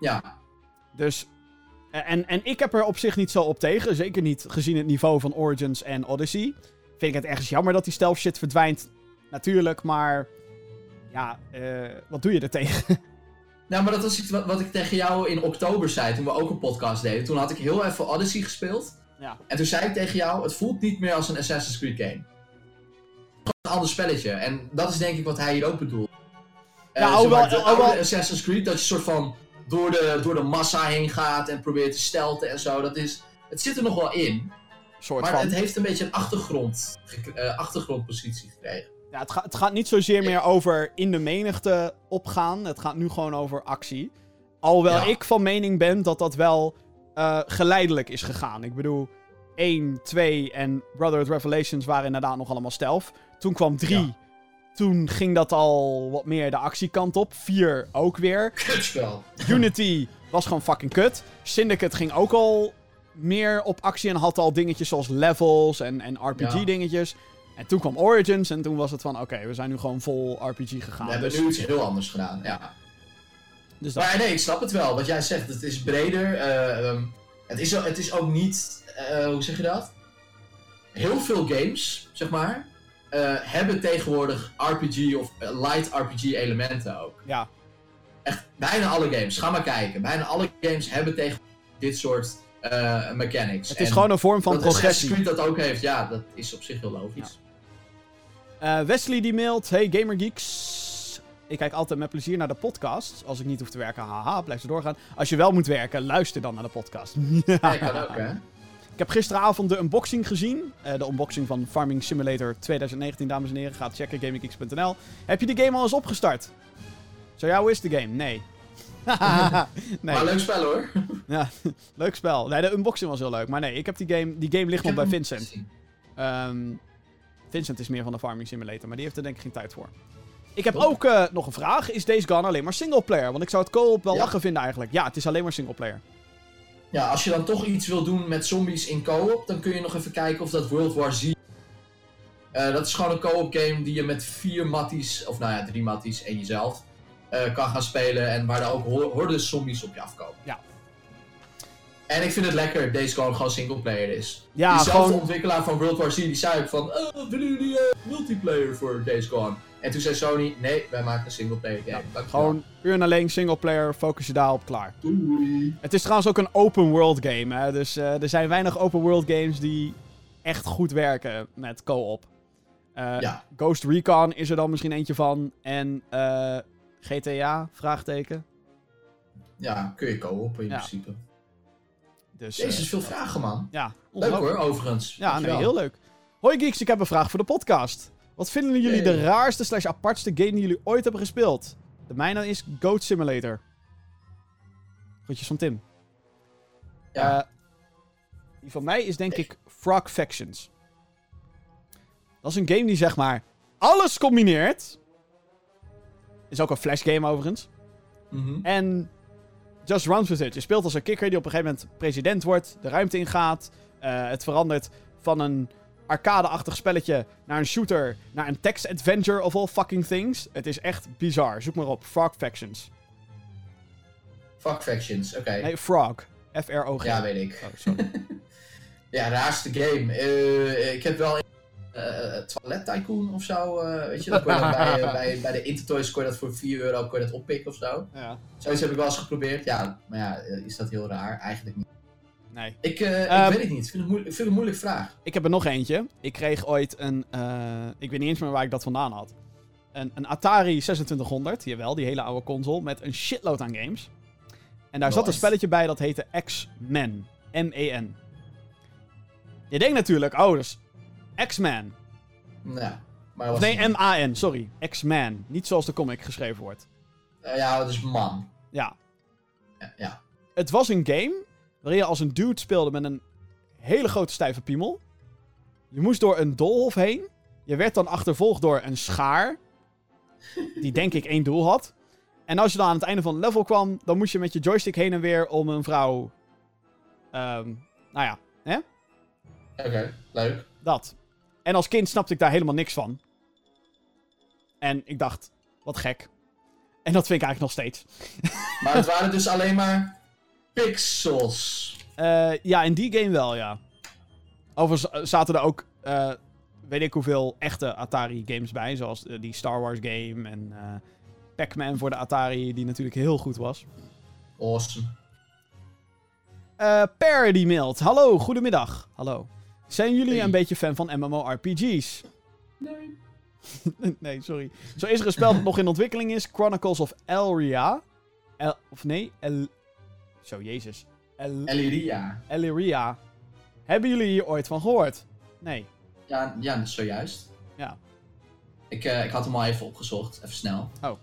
ja. Dus... eh, En, en ik heb er op zich niet zo op tegen. Zeker niet gezien het niveau van Origins en Odyssey. Vind ik het ergens jammer dat die stealth shit verdwijnt. Natuurlijk, maar... Ja, eh, wat doe je er tegen? Nou, maar dat was iets wat, wat ik tegen jou in oktober zei, toen we ook een podcast deden. Toen had ik heel even Odyssey gespeeld. Ja. En toen zei ik tegen jou, het voelt niet meer als een Assassin's Creed game. Gewoon een ander spelletje. En dat is denk ik wat hij hier ook bedoelt. Eh, Ja, hoewel- maar, hoewel- oude Assassin's Creed, dat je soort van door de, door de massa heen gaat en probeert te stelten en zo. Dat is, het zit er nog wel in, soort maar van. het heeft een beetje een achtergrond, eh, achtergrondpositie gekregen. Ja, het, gaat het gaat niet zozeer meer over in de menigte opgaan. Het gaat nu gewoon over actie. Alhoewel Ja. ik van mening ben dat dat wel eh, geleidelijk is gegaan. Ik bedoel, 1, 2 en Brotherhood Revelations waren inderdaad nog allemaal stealth. Toen kwam 3. Ja. Toen ging dat al wat meer de actiekant op. 4 ook weer. Kutspel. Unity was gewoon fucking kut. Syndicate ging ook al meer op actie en had al dingetjes zoals levels en, en RPG-dingetjes. En toen kwam Origins en toen was het van, oké, we zijn nu gewoon vol RPG gegaan. We hebben Dus- nu iets heel anders gedaan, ja. dus dat, Maar nee, ik snap het wel. Wat jij zegt, het is breder. eh, ehm, het, is, ook- het is ook niet, eh, hoe zeg je dat? Heel veel games, zeg maar, eh, hebben tegenwoordig RPG of light RPG elementen ook. ja, Echt, bijna alle games. Ga maar kijken. Bijna alle games hebben tegen dit soort mechanics. het is En gewoon een vorm van dat Assassin's progressie. Creed dat ook heeft, ja, dat is op zich heel logisch. Eh, Wesley die mailt, hey Gamergeeks. Ik kijk altijd met plezier naar de podcast. Als ik niet hoef te werken, haha, blijf ze doorgaan. Als je wel moet werken, luister dan naar de podcast. Ja, kan ook, hè? Ik heb gisteravond de unboxing gezien. Eh, de unboxing van Farming Simulator 2019, dames en heren. Ga checken, gaminggeeks.nl. Heb je de game al eens opgestart? Zo ja, hoe is de game? Nee. nee. Maar leuk spel hoor. Ja, leuk spel. Nee, de unboxing was heel leuk. Maar nee, ik heb die game... Die game ligt nog bij Ik Vincent. gezien. Vincent is meer van de Farming Simulator, maar die heeft er denk ik geen tijd voor. Ik heb ook eh, nog een vraag. Is Days Gone alleen maar singleplayer? Want ik zou het co-op wel Ja. lachen vinden eigenlijk. Ja, het is alleen maar singleplayer. Ja, als je dan toch iets wil doen met zombies in co-op, dan kun je nog even kijken of dat World War Z. Eh, dat is gewoon een co-op game die je met vier matties, of nou ja, drie matties en jezelf, eh, kan gaan spelen. En waar er ook ho- hordes zombies op je afkomen. Ja. En ik vind het lekker, deze gewoon gewoon singleplayer is. Ja, Diezelfde gewoon... ontwikkelaar van World War Z, die zei ook van, "Eh, willen jullie eh, multiplayer voor Days Gone? En toen zei Sony, nee, wij maken een singleplayer game. Dankjewel. Gewoon puur en alleen singleplayer, focus je daarop, klaar. Doei. Het is trouwens ook een open world game, hè. Dus eh, er zijn weinig open world games die echt goed werken met co-op. Ja. Ghost Recon is er dan misschien eentje van. En GTA, vraagteken. Ja, kun je co-op in Ja. principe. Dus, Deze eh, is veel vragen, man. ja, Leuk hoor, overigens. Ja, nee, heel leuk. Hoi geeks, ik heb een vraag voor de podcast. Wat vinden jullie de raarste slash apartste game die jullie ooit hebben gespeeld? De mijne is Goat Simulator. Groetjes van Tim. Ja. Eh, die van mij is denk ik Frog Factions. Dat is een game die zeg maar alles combineert. Is ook een flash game overigens. Mhm. En Just Runs With It. Je speelt als een kikker die op een gegeven moment president wordt, de ruimte ingaat. Eh, het verandert van een arcade-achtig spelletje naar een shooter, naar een text-adventure of all fucking things. Het is echt bizar. Zoek maar op. Frog Factions. Fuck Factions, oké. Nee, Frog. F-R-O-G. Ja, weet ik. Oh, sorry. Ja, raarste game. Eh, ik heb wel Toilet Tycoon of zo. eh, weet je, dat kon je dan bij, eh, bij, bij de Intertoys kon je dat voor 4 euro kon je dat oppikken of zo. ja. Zoiets heb ik wel eens geprobeerd. Ja, maar ja, eh, is dat heel raar? Eigenlijk niet. Nee. Ik, eh, ik Ehm, weet het niet. Ik vind het, moeilijk, ik vind het een moeilijke vraag. Ik heb er nog eentje. Ik kreeg ooit een. eh, ik weet niet eens meer waar ik dat vandaan had. Een, een Atari 2600, jawel, die hele oude console, met een shitload aan games. En daar zat een spelletje bij dat heette X-Men. M-E-N. Je denkt natuurlijk, oh, dat is X-Men. Nou, maar Of nee, M-A-N, sorry. X-Man. Niet zoals de comic geschreven wordt. Eh, ja, dat is man. Ja. Ja, ja. Het was een game waarin je als een dude speelde met een hele grote stijve piemel. Je moest door een doolhof heen. Je werd dan achtervolgd door een schaar. Die denk ik één doel had. En als je dan aan het einde van het level kwam, dan moest je met je joystick heen en weer om een vrouw. ehm, nou ja, hè? Oké, leuk. Dat. En als kind snapte ik daar helemaal niks van. En ik dacht, wat gek. En dat vind ik eigenlijk nog steeds. Maar het waren dus alleen maar pixels. Eh, ja, in die game wel, ja. Overigens eh, zaten er ook, eh, weet ik hoeveel echte Atari-games bij. Zoals die Star Wars game en Pac-Man voor de Atari, die natuurlijk heel goed was. Awesome. Die mailt. Hallo, goedemiddag. Hallo. Zijn jullie een beetje fan van MMORPG's? Nee. nee, sorry. Zo is er een spel dat nog in ontwikkeling is. Chronicles of Elria. El, of nee, El... Zo, jezus. El, Eliria. Elria. Hebben jullie hier ooit van gehoord? Nee. Ja, ja, zojuist. Ja. Ik, eh, ik had hem al even opgezocht, even snel. Oh.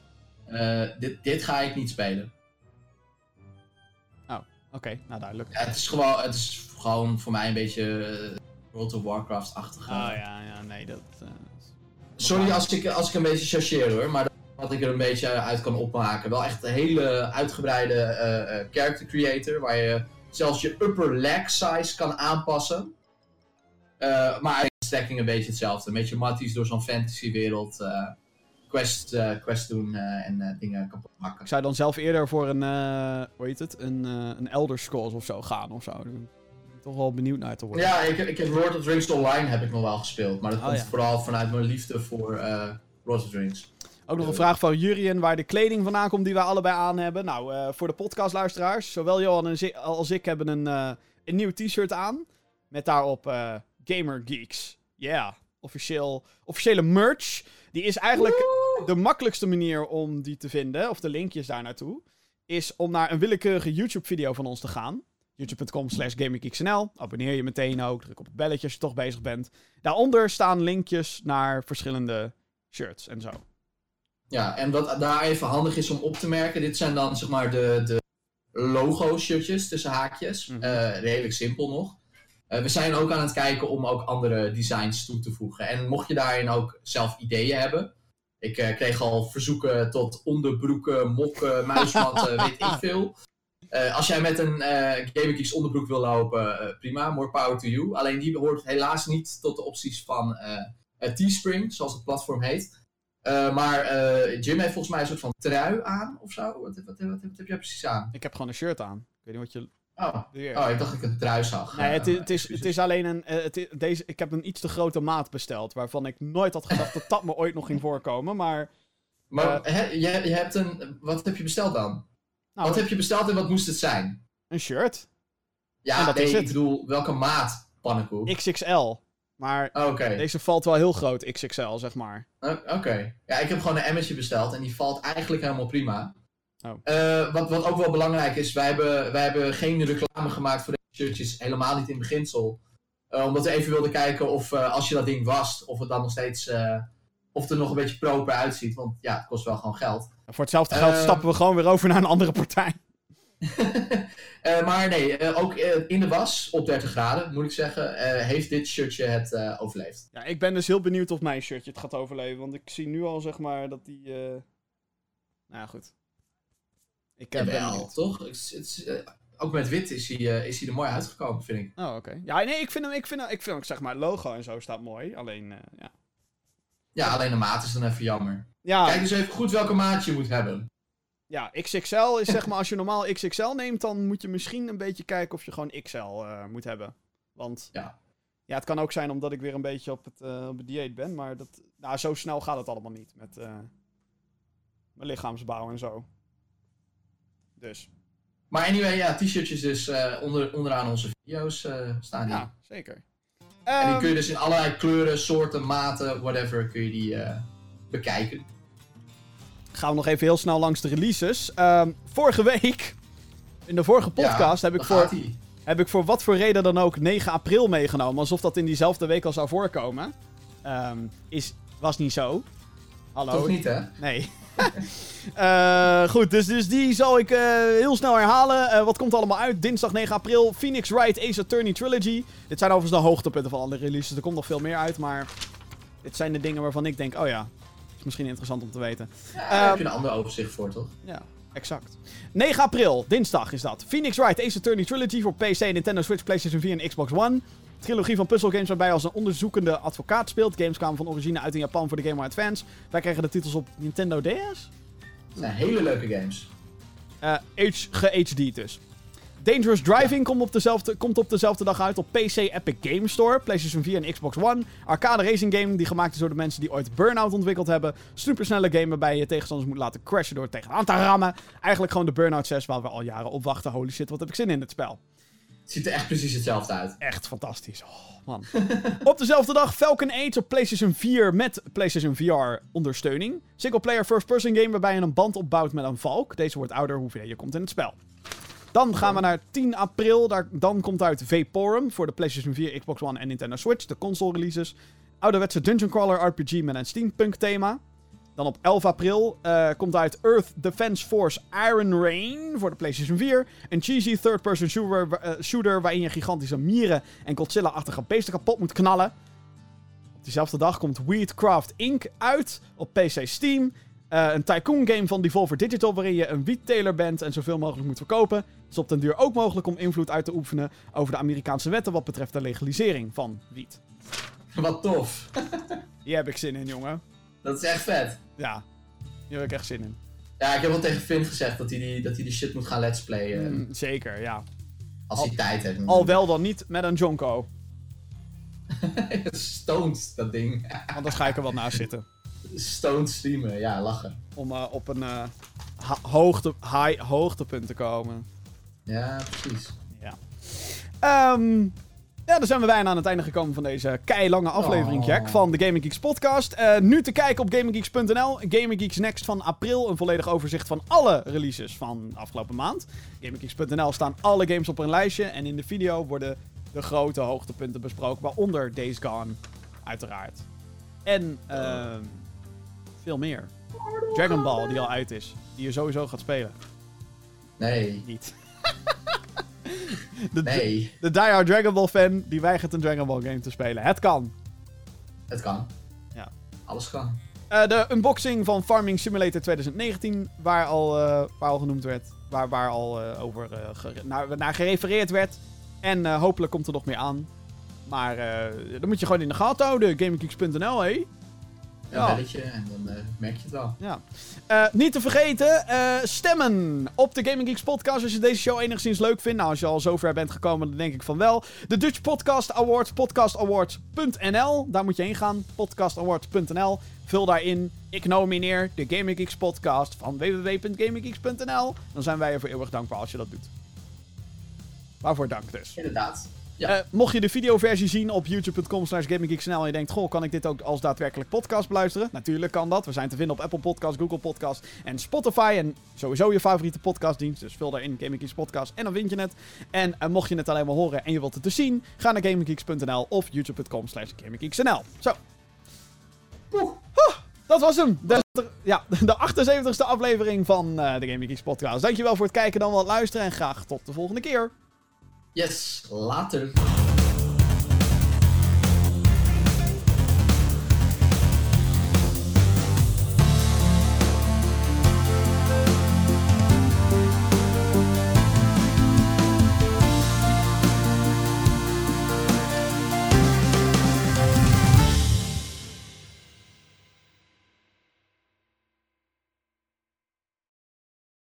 Eh, dit, dit ga ik niet spelen. Oké, nou duidelijk. Ja, het, is gewoon, het is gewoon voor mij een beetje eh, World of Warcraft-achtig. Ah ja, ja, nee, dat... eh, Sorry als ik, als ik een beetje chargeer hoor, maar wat ik er een beetje uit kan opmaken. Wel echt een hele uitgebreide eh, eh, character creator, waar je zelfs je upper leg size kan aanpassen. Eh, maar eigenlijk is de stacking een beetje hetzelfde. Een beetje matties door zo'n fantasy wereld. eh, quest, eh, quest doen eh, en eh, dingen kapot maken. Ik zou dan zelf eerder voor een, eh hoe heet het, een, eh, een Elder Scrolls of zo gaan of zo. Ik toch wel benieuwd naar te worden. Ja, ik, heb- ik heb Lord of the Rings Online heb ik nog wel gespeeld. Maar dat Oh, komt ja. vooral vanuit mijn liefde voor eh Lord of the Rings. Ook nog een vraag van Jurien waar de kleding vandaan komt die wij allebei aan hebben. Nou, eh, voor de podcastluisteraars, zowel Johan als ik hebben een, eh, een nieuw t-shirt aan. Met daarop eh, Gamer Geeks. Yeah, officieel, officiële merch. Die is eigenlijk de makkelijkste manier om die te vinden, of de linkjes daar naartoe, is om naar een willekeurige YouTube-video van ons te gaan. youtube.com slash gaminggeeksnl. Abonneer je meteen ook, druk op het belletje als je toch bezig bent. Daaronder staan linkjes naar verschillende shirts en zo. Ja, en wat daar even handig is om op te merken, dit zijn dan zeg maar de, de logo-shirtjes tussen haakjes. Mhm. Eh, redelijk simpel nog. Eh, we zijn ook aan het kijken om ook andere designs toe te voegen. En mocht je daarin ook zelf ideeën hebben. Ik eh, kreeg al verzoeken tot onderbroeken, mokken, muismatten, weet ik veel. Eh, als jij met een eh Geeks onderbroek wil lopen, eh, prima, more power to you. Alleen die hoort helaas niet tot de opties van eh, eh, Teespring, zoals het platform heet. Eh, maar eh, Jim heeft volgens mij een soort van trui aan of zo. Wat, wat, wat, heb jij precies aan? Ik heb gewoon een shirt aan. Ik weet niet wat je... Oh, oh ik dacht dat ik een trui zag. Nee, het, is- het, is, het is alleen een. eh, het is- deze, ik heb een iets te grote maat besteld. Waarvan ik nooit had gedacht dat dat me ooit nog ging voorkomen. Maar. Maar hè, je, je hebt een. Wat heb je besteld dan? Nou, wat heb je besteld en wat moest het zijn? een shirt. Ja, dat nee, is ik het. bedoel, welke maat pannenkoek? XXL. Maar Oh, deze valt wel heel groot, XXL, zeg maar. Oké. Ja, ik heb gewoon een emmertje besteld en die valt eigenlijk helemaal prima. Oh. Eh, wat, wat ook wel belangrijk is, wij hebben, wij hebben geen reclame gemaakt voor deze shirtjes, helemaal niet in beginsel. Eh, omdat we even wilden kijken of eh, als je dat ding wast, of het dan nog steeds, of er nog een beetje proper uitziet. Want ja, het kost wel gewoon geld. Voor hetzelfde geld Eh. stappen we gewoon weer over naar een andere partij. Eh, maar nee, eh, ook in de was, op 30 graden moet ik zeggen, heeft dit shirtje het overleefd. Ja, ik ben dus heel benieuwd of mijn shirtje het gaat overleven. Want ik zie nu al, zeg maar, dat die. Nou ja, goed. Ik ben Jawel, benieuwd. toch? Ook met wit is hij, is hij er mooi uitgekomen, vind ik. Oh, oké. Ja, nee, ik vind hem, ik vind hem, ik vind hem, zeg maar, logo en zo staat mooi. Alleen, ja. Ja, alleen de maat is dan even jammer. Ja, Kijk dus even goed welke maat je moet hebben. ja, XXL is zeg maar, als je normaal XXL neemt, dan moet je misschien een beetje kijken of je gewoon XL eh, moet hebben. Want, Ja. ja, het kan ook zijn omdat ik weer een beetje op het, eh, op het dieet ben, maar dat, nou, zo snel gaat het allemaal niet met eh, mijn lichaamsbouw en zo. Dus, Maar anyway, ja, t-shirtjes dus onder, onderaan onze video's staan die. ja, zeker. En die Ehm, kun je dus in allerlei kleuren, soorten, maten, whatever, kun je die eh, bekijken. gaan we nog even heel snel langs de releases. Ehm, vorige week, in de vorige podcast, Ja, heb, ik voor, heb ik voor wat voor reden dan ook 9 april meegenomen. Alsof dat in diezelfde week al zou voorkomen. Ehm, is, was niet zo. Hallo? Toch niet, hè? Nee. Eh, goed, dus, dus die zal ik eh, heel snel herhalen. Eh, wat komt er allemaal uit? Dinsdag 9 april. Phoenix Wright Ace Attorney Trilogy. Dit zijn overigens de hoogtepunten van alle releases. Er komt nog veel meer uit, maar... Dit zijn de dingen waarvan ik denk, oh ja, is misschien interessant om te weten. Ja, daar heb Ehm, je een ander overzicht voor, toch? Ja, exact. 9 april, dinsdag is dat. Phoenix Wright Ace Attorney Trilogy voor PC, Nintendo Switch, PlayStation 4 en Xbox One. Trilogie van puzzelgames waarbij je als een onderzoekende advocaat speelt. Games kwamen van origine uit in Japan voor de Game Boy Advance. Wij krijgen de titels op Nintendo DS. Het zijn hele leuke games. Eh H- ge-HD dus. Dangerous Driving komt, op dezelfde, komt op dezelfde dag uit op PC Epic Game Store, PlayStation 4 en Xbox One. Arcade racing game die gemaakt is door de mensen die ooit Burnout ontwikkeld hebben. Supersnelle game waarbij je tegenstanders moet laten crashen door tegenaan te rammen. Eigenlijk gewoon de Burnout 6 waar we al jaren op wachten. Holy shit, wat heb ik zin in dit spel. Het ziet er echt precies hetzelfde uit. Echt fantastisch. Oh, man. op dezelfde dag Falcon 8 op PlayStation 4 met PlayStation VR ondersteuning. Singleplayer first-person game waarbij je een band opbouwt met een valk. Deze wordt ouder hoe verder je komt in het spel. Dan gaan we naar 10 april. Daar, dan komt uit Vaporum voor de PlayStation 4, Xbox One en Nintendo Switch. De console releases. Ouderwetse dungeon crawler RPG met een steampunk thema. Dan op 11 april eh, komt uit Earth Defense Force Iron Rain voor de PlayStation 4. Een cheesy third-person shooter, eh, shooter waarin je gigantische mieren en Godzilla-achtige beesten kapot moet knallen. Op diezelfde dag komt Weedcraft Inc. uit op PC Steam. Eh, een tycoon game van Devolver Digital waarin je een wietteler bent en zoveel mogelijk moet verkopen. Het is op den duur ook mogelijk om invloed uit te oefenen over de Amerikaanse wetten wat betreft de legalisering van wiet. Wat tof. Hier heb ik zin in, jongen. Dat is echt vet. Ja, hier heb ik echt zin in. Ja, ik heb al tegen Finn gezegd dat hij die, dat hij die shit moet gaan let's playen. Mm, zeker, ja. als hij tijd heeft. Al wel dan niet met een Jonko. Stoned, dat ding. Anders ga ik er wat naast zitten. Stoned streamen, ja, lachen. Om eh, op een eh, hoogte, high hoogtepunt te komen. Ja, precies. Ja. Ehm, ja, dan zijn we bijna aan het einde gekomen van deze keilange aflevering, Oh. Jack, van de Gaming Geeks podcast. Eh, nu te kijken op GamingGeeks.nl. Gaming Geeks Next van april. Een volledig overzicht van alle releases van afgelopen maand. GamingGeeks.nl staan alle games op een lijstje. En in de video worden de grote hoogtepunten besproken, waaronder Days Gone, uiteraard. En ehm, veel meer. Dragon Ball, die al uit is. Die je sowieso gaat spelen. Nee, Niet. de, nee, de diehard Dragon Ball fan die weigert een Dragon Ball game te spelen. Het kan. het kan. Ja. Alles kan. Eh, de unboxing van Farming Simulator 2019, waar al, eh, waar al genoemd werd. Waar, waar al eh, over naar, naar gerefereerd werd. En hopelijk komt er nog meer aan. Maar dan moet je gewoon in de gaten houden. GamingGeeks.nl, hé. Een Ja. belletje en dan eh, merk je het wel. Ja. Eh, niet te vergeten, eh, stemmen op de Gaming Geeks podcast als je deze show enigszins leuk vindt. Nou, als je al zover bent gekomen, dan denk ik van wel. De Dutch Podcast Awards, podcastawards.nl. Daar moet je heen gaan, podcastawards.nl. Vul daarin, ik nomineer de Gaming Geeks podcast van www.gaminggeeks.nl. Dan zijn wij er voor eeuwig dankbaar als je dat doet. Waarvoor dank dus. Inderdaad. Ja. Eh, mocht je de videoversie zien op youtube.com slash gaminggeeksnl en je denkt, goh, kan ik dit ook als daadwerkelijk podcast beluisteren? Natuurlijk kan dat. We zijn te vinden op Apple Podcasts, Google Podcasts en Spotify. En sowieso je favoriete podcastdienst. Dus vul daarin Gaming Geeks Podcast en dan vind je het. En eh, mocht je het alleen maar horen en je wilt het dus zien, ga naar gaminggeeks.nl of youtube.com slash gaminggeeksnl. Zo. Oeh. Dat was hem. De, ja, de 78ste aflevering van eh, de Gaming Geeks podcast. Dankjewel voor het kijken dan wel het luisteren en graag tot de volgende keer. Yes, later.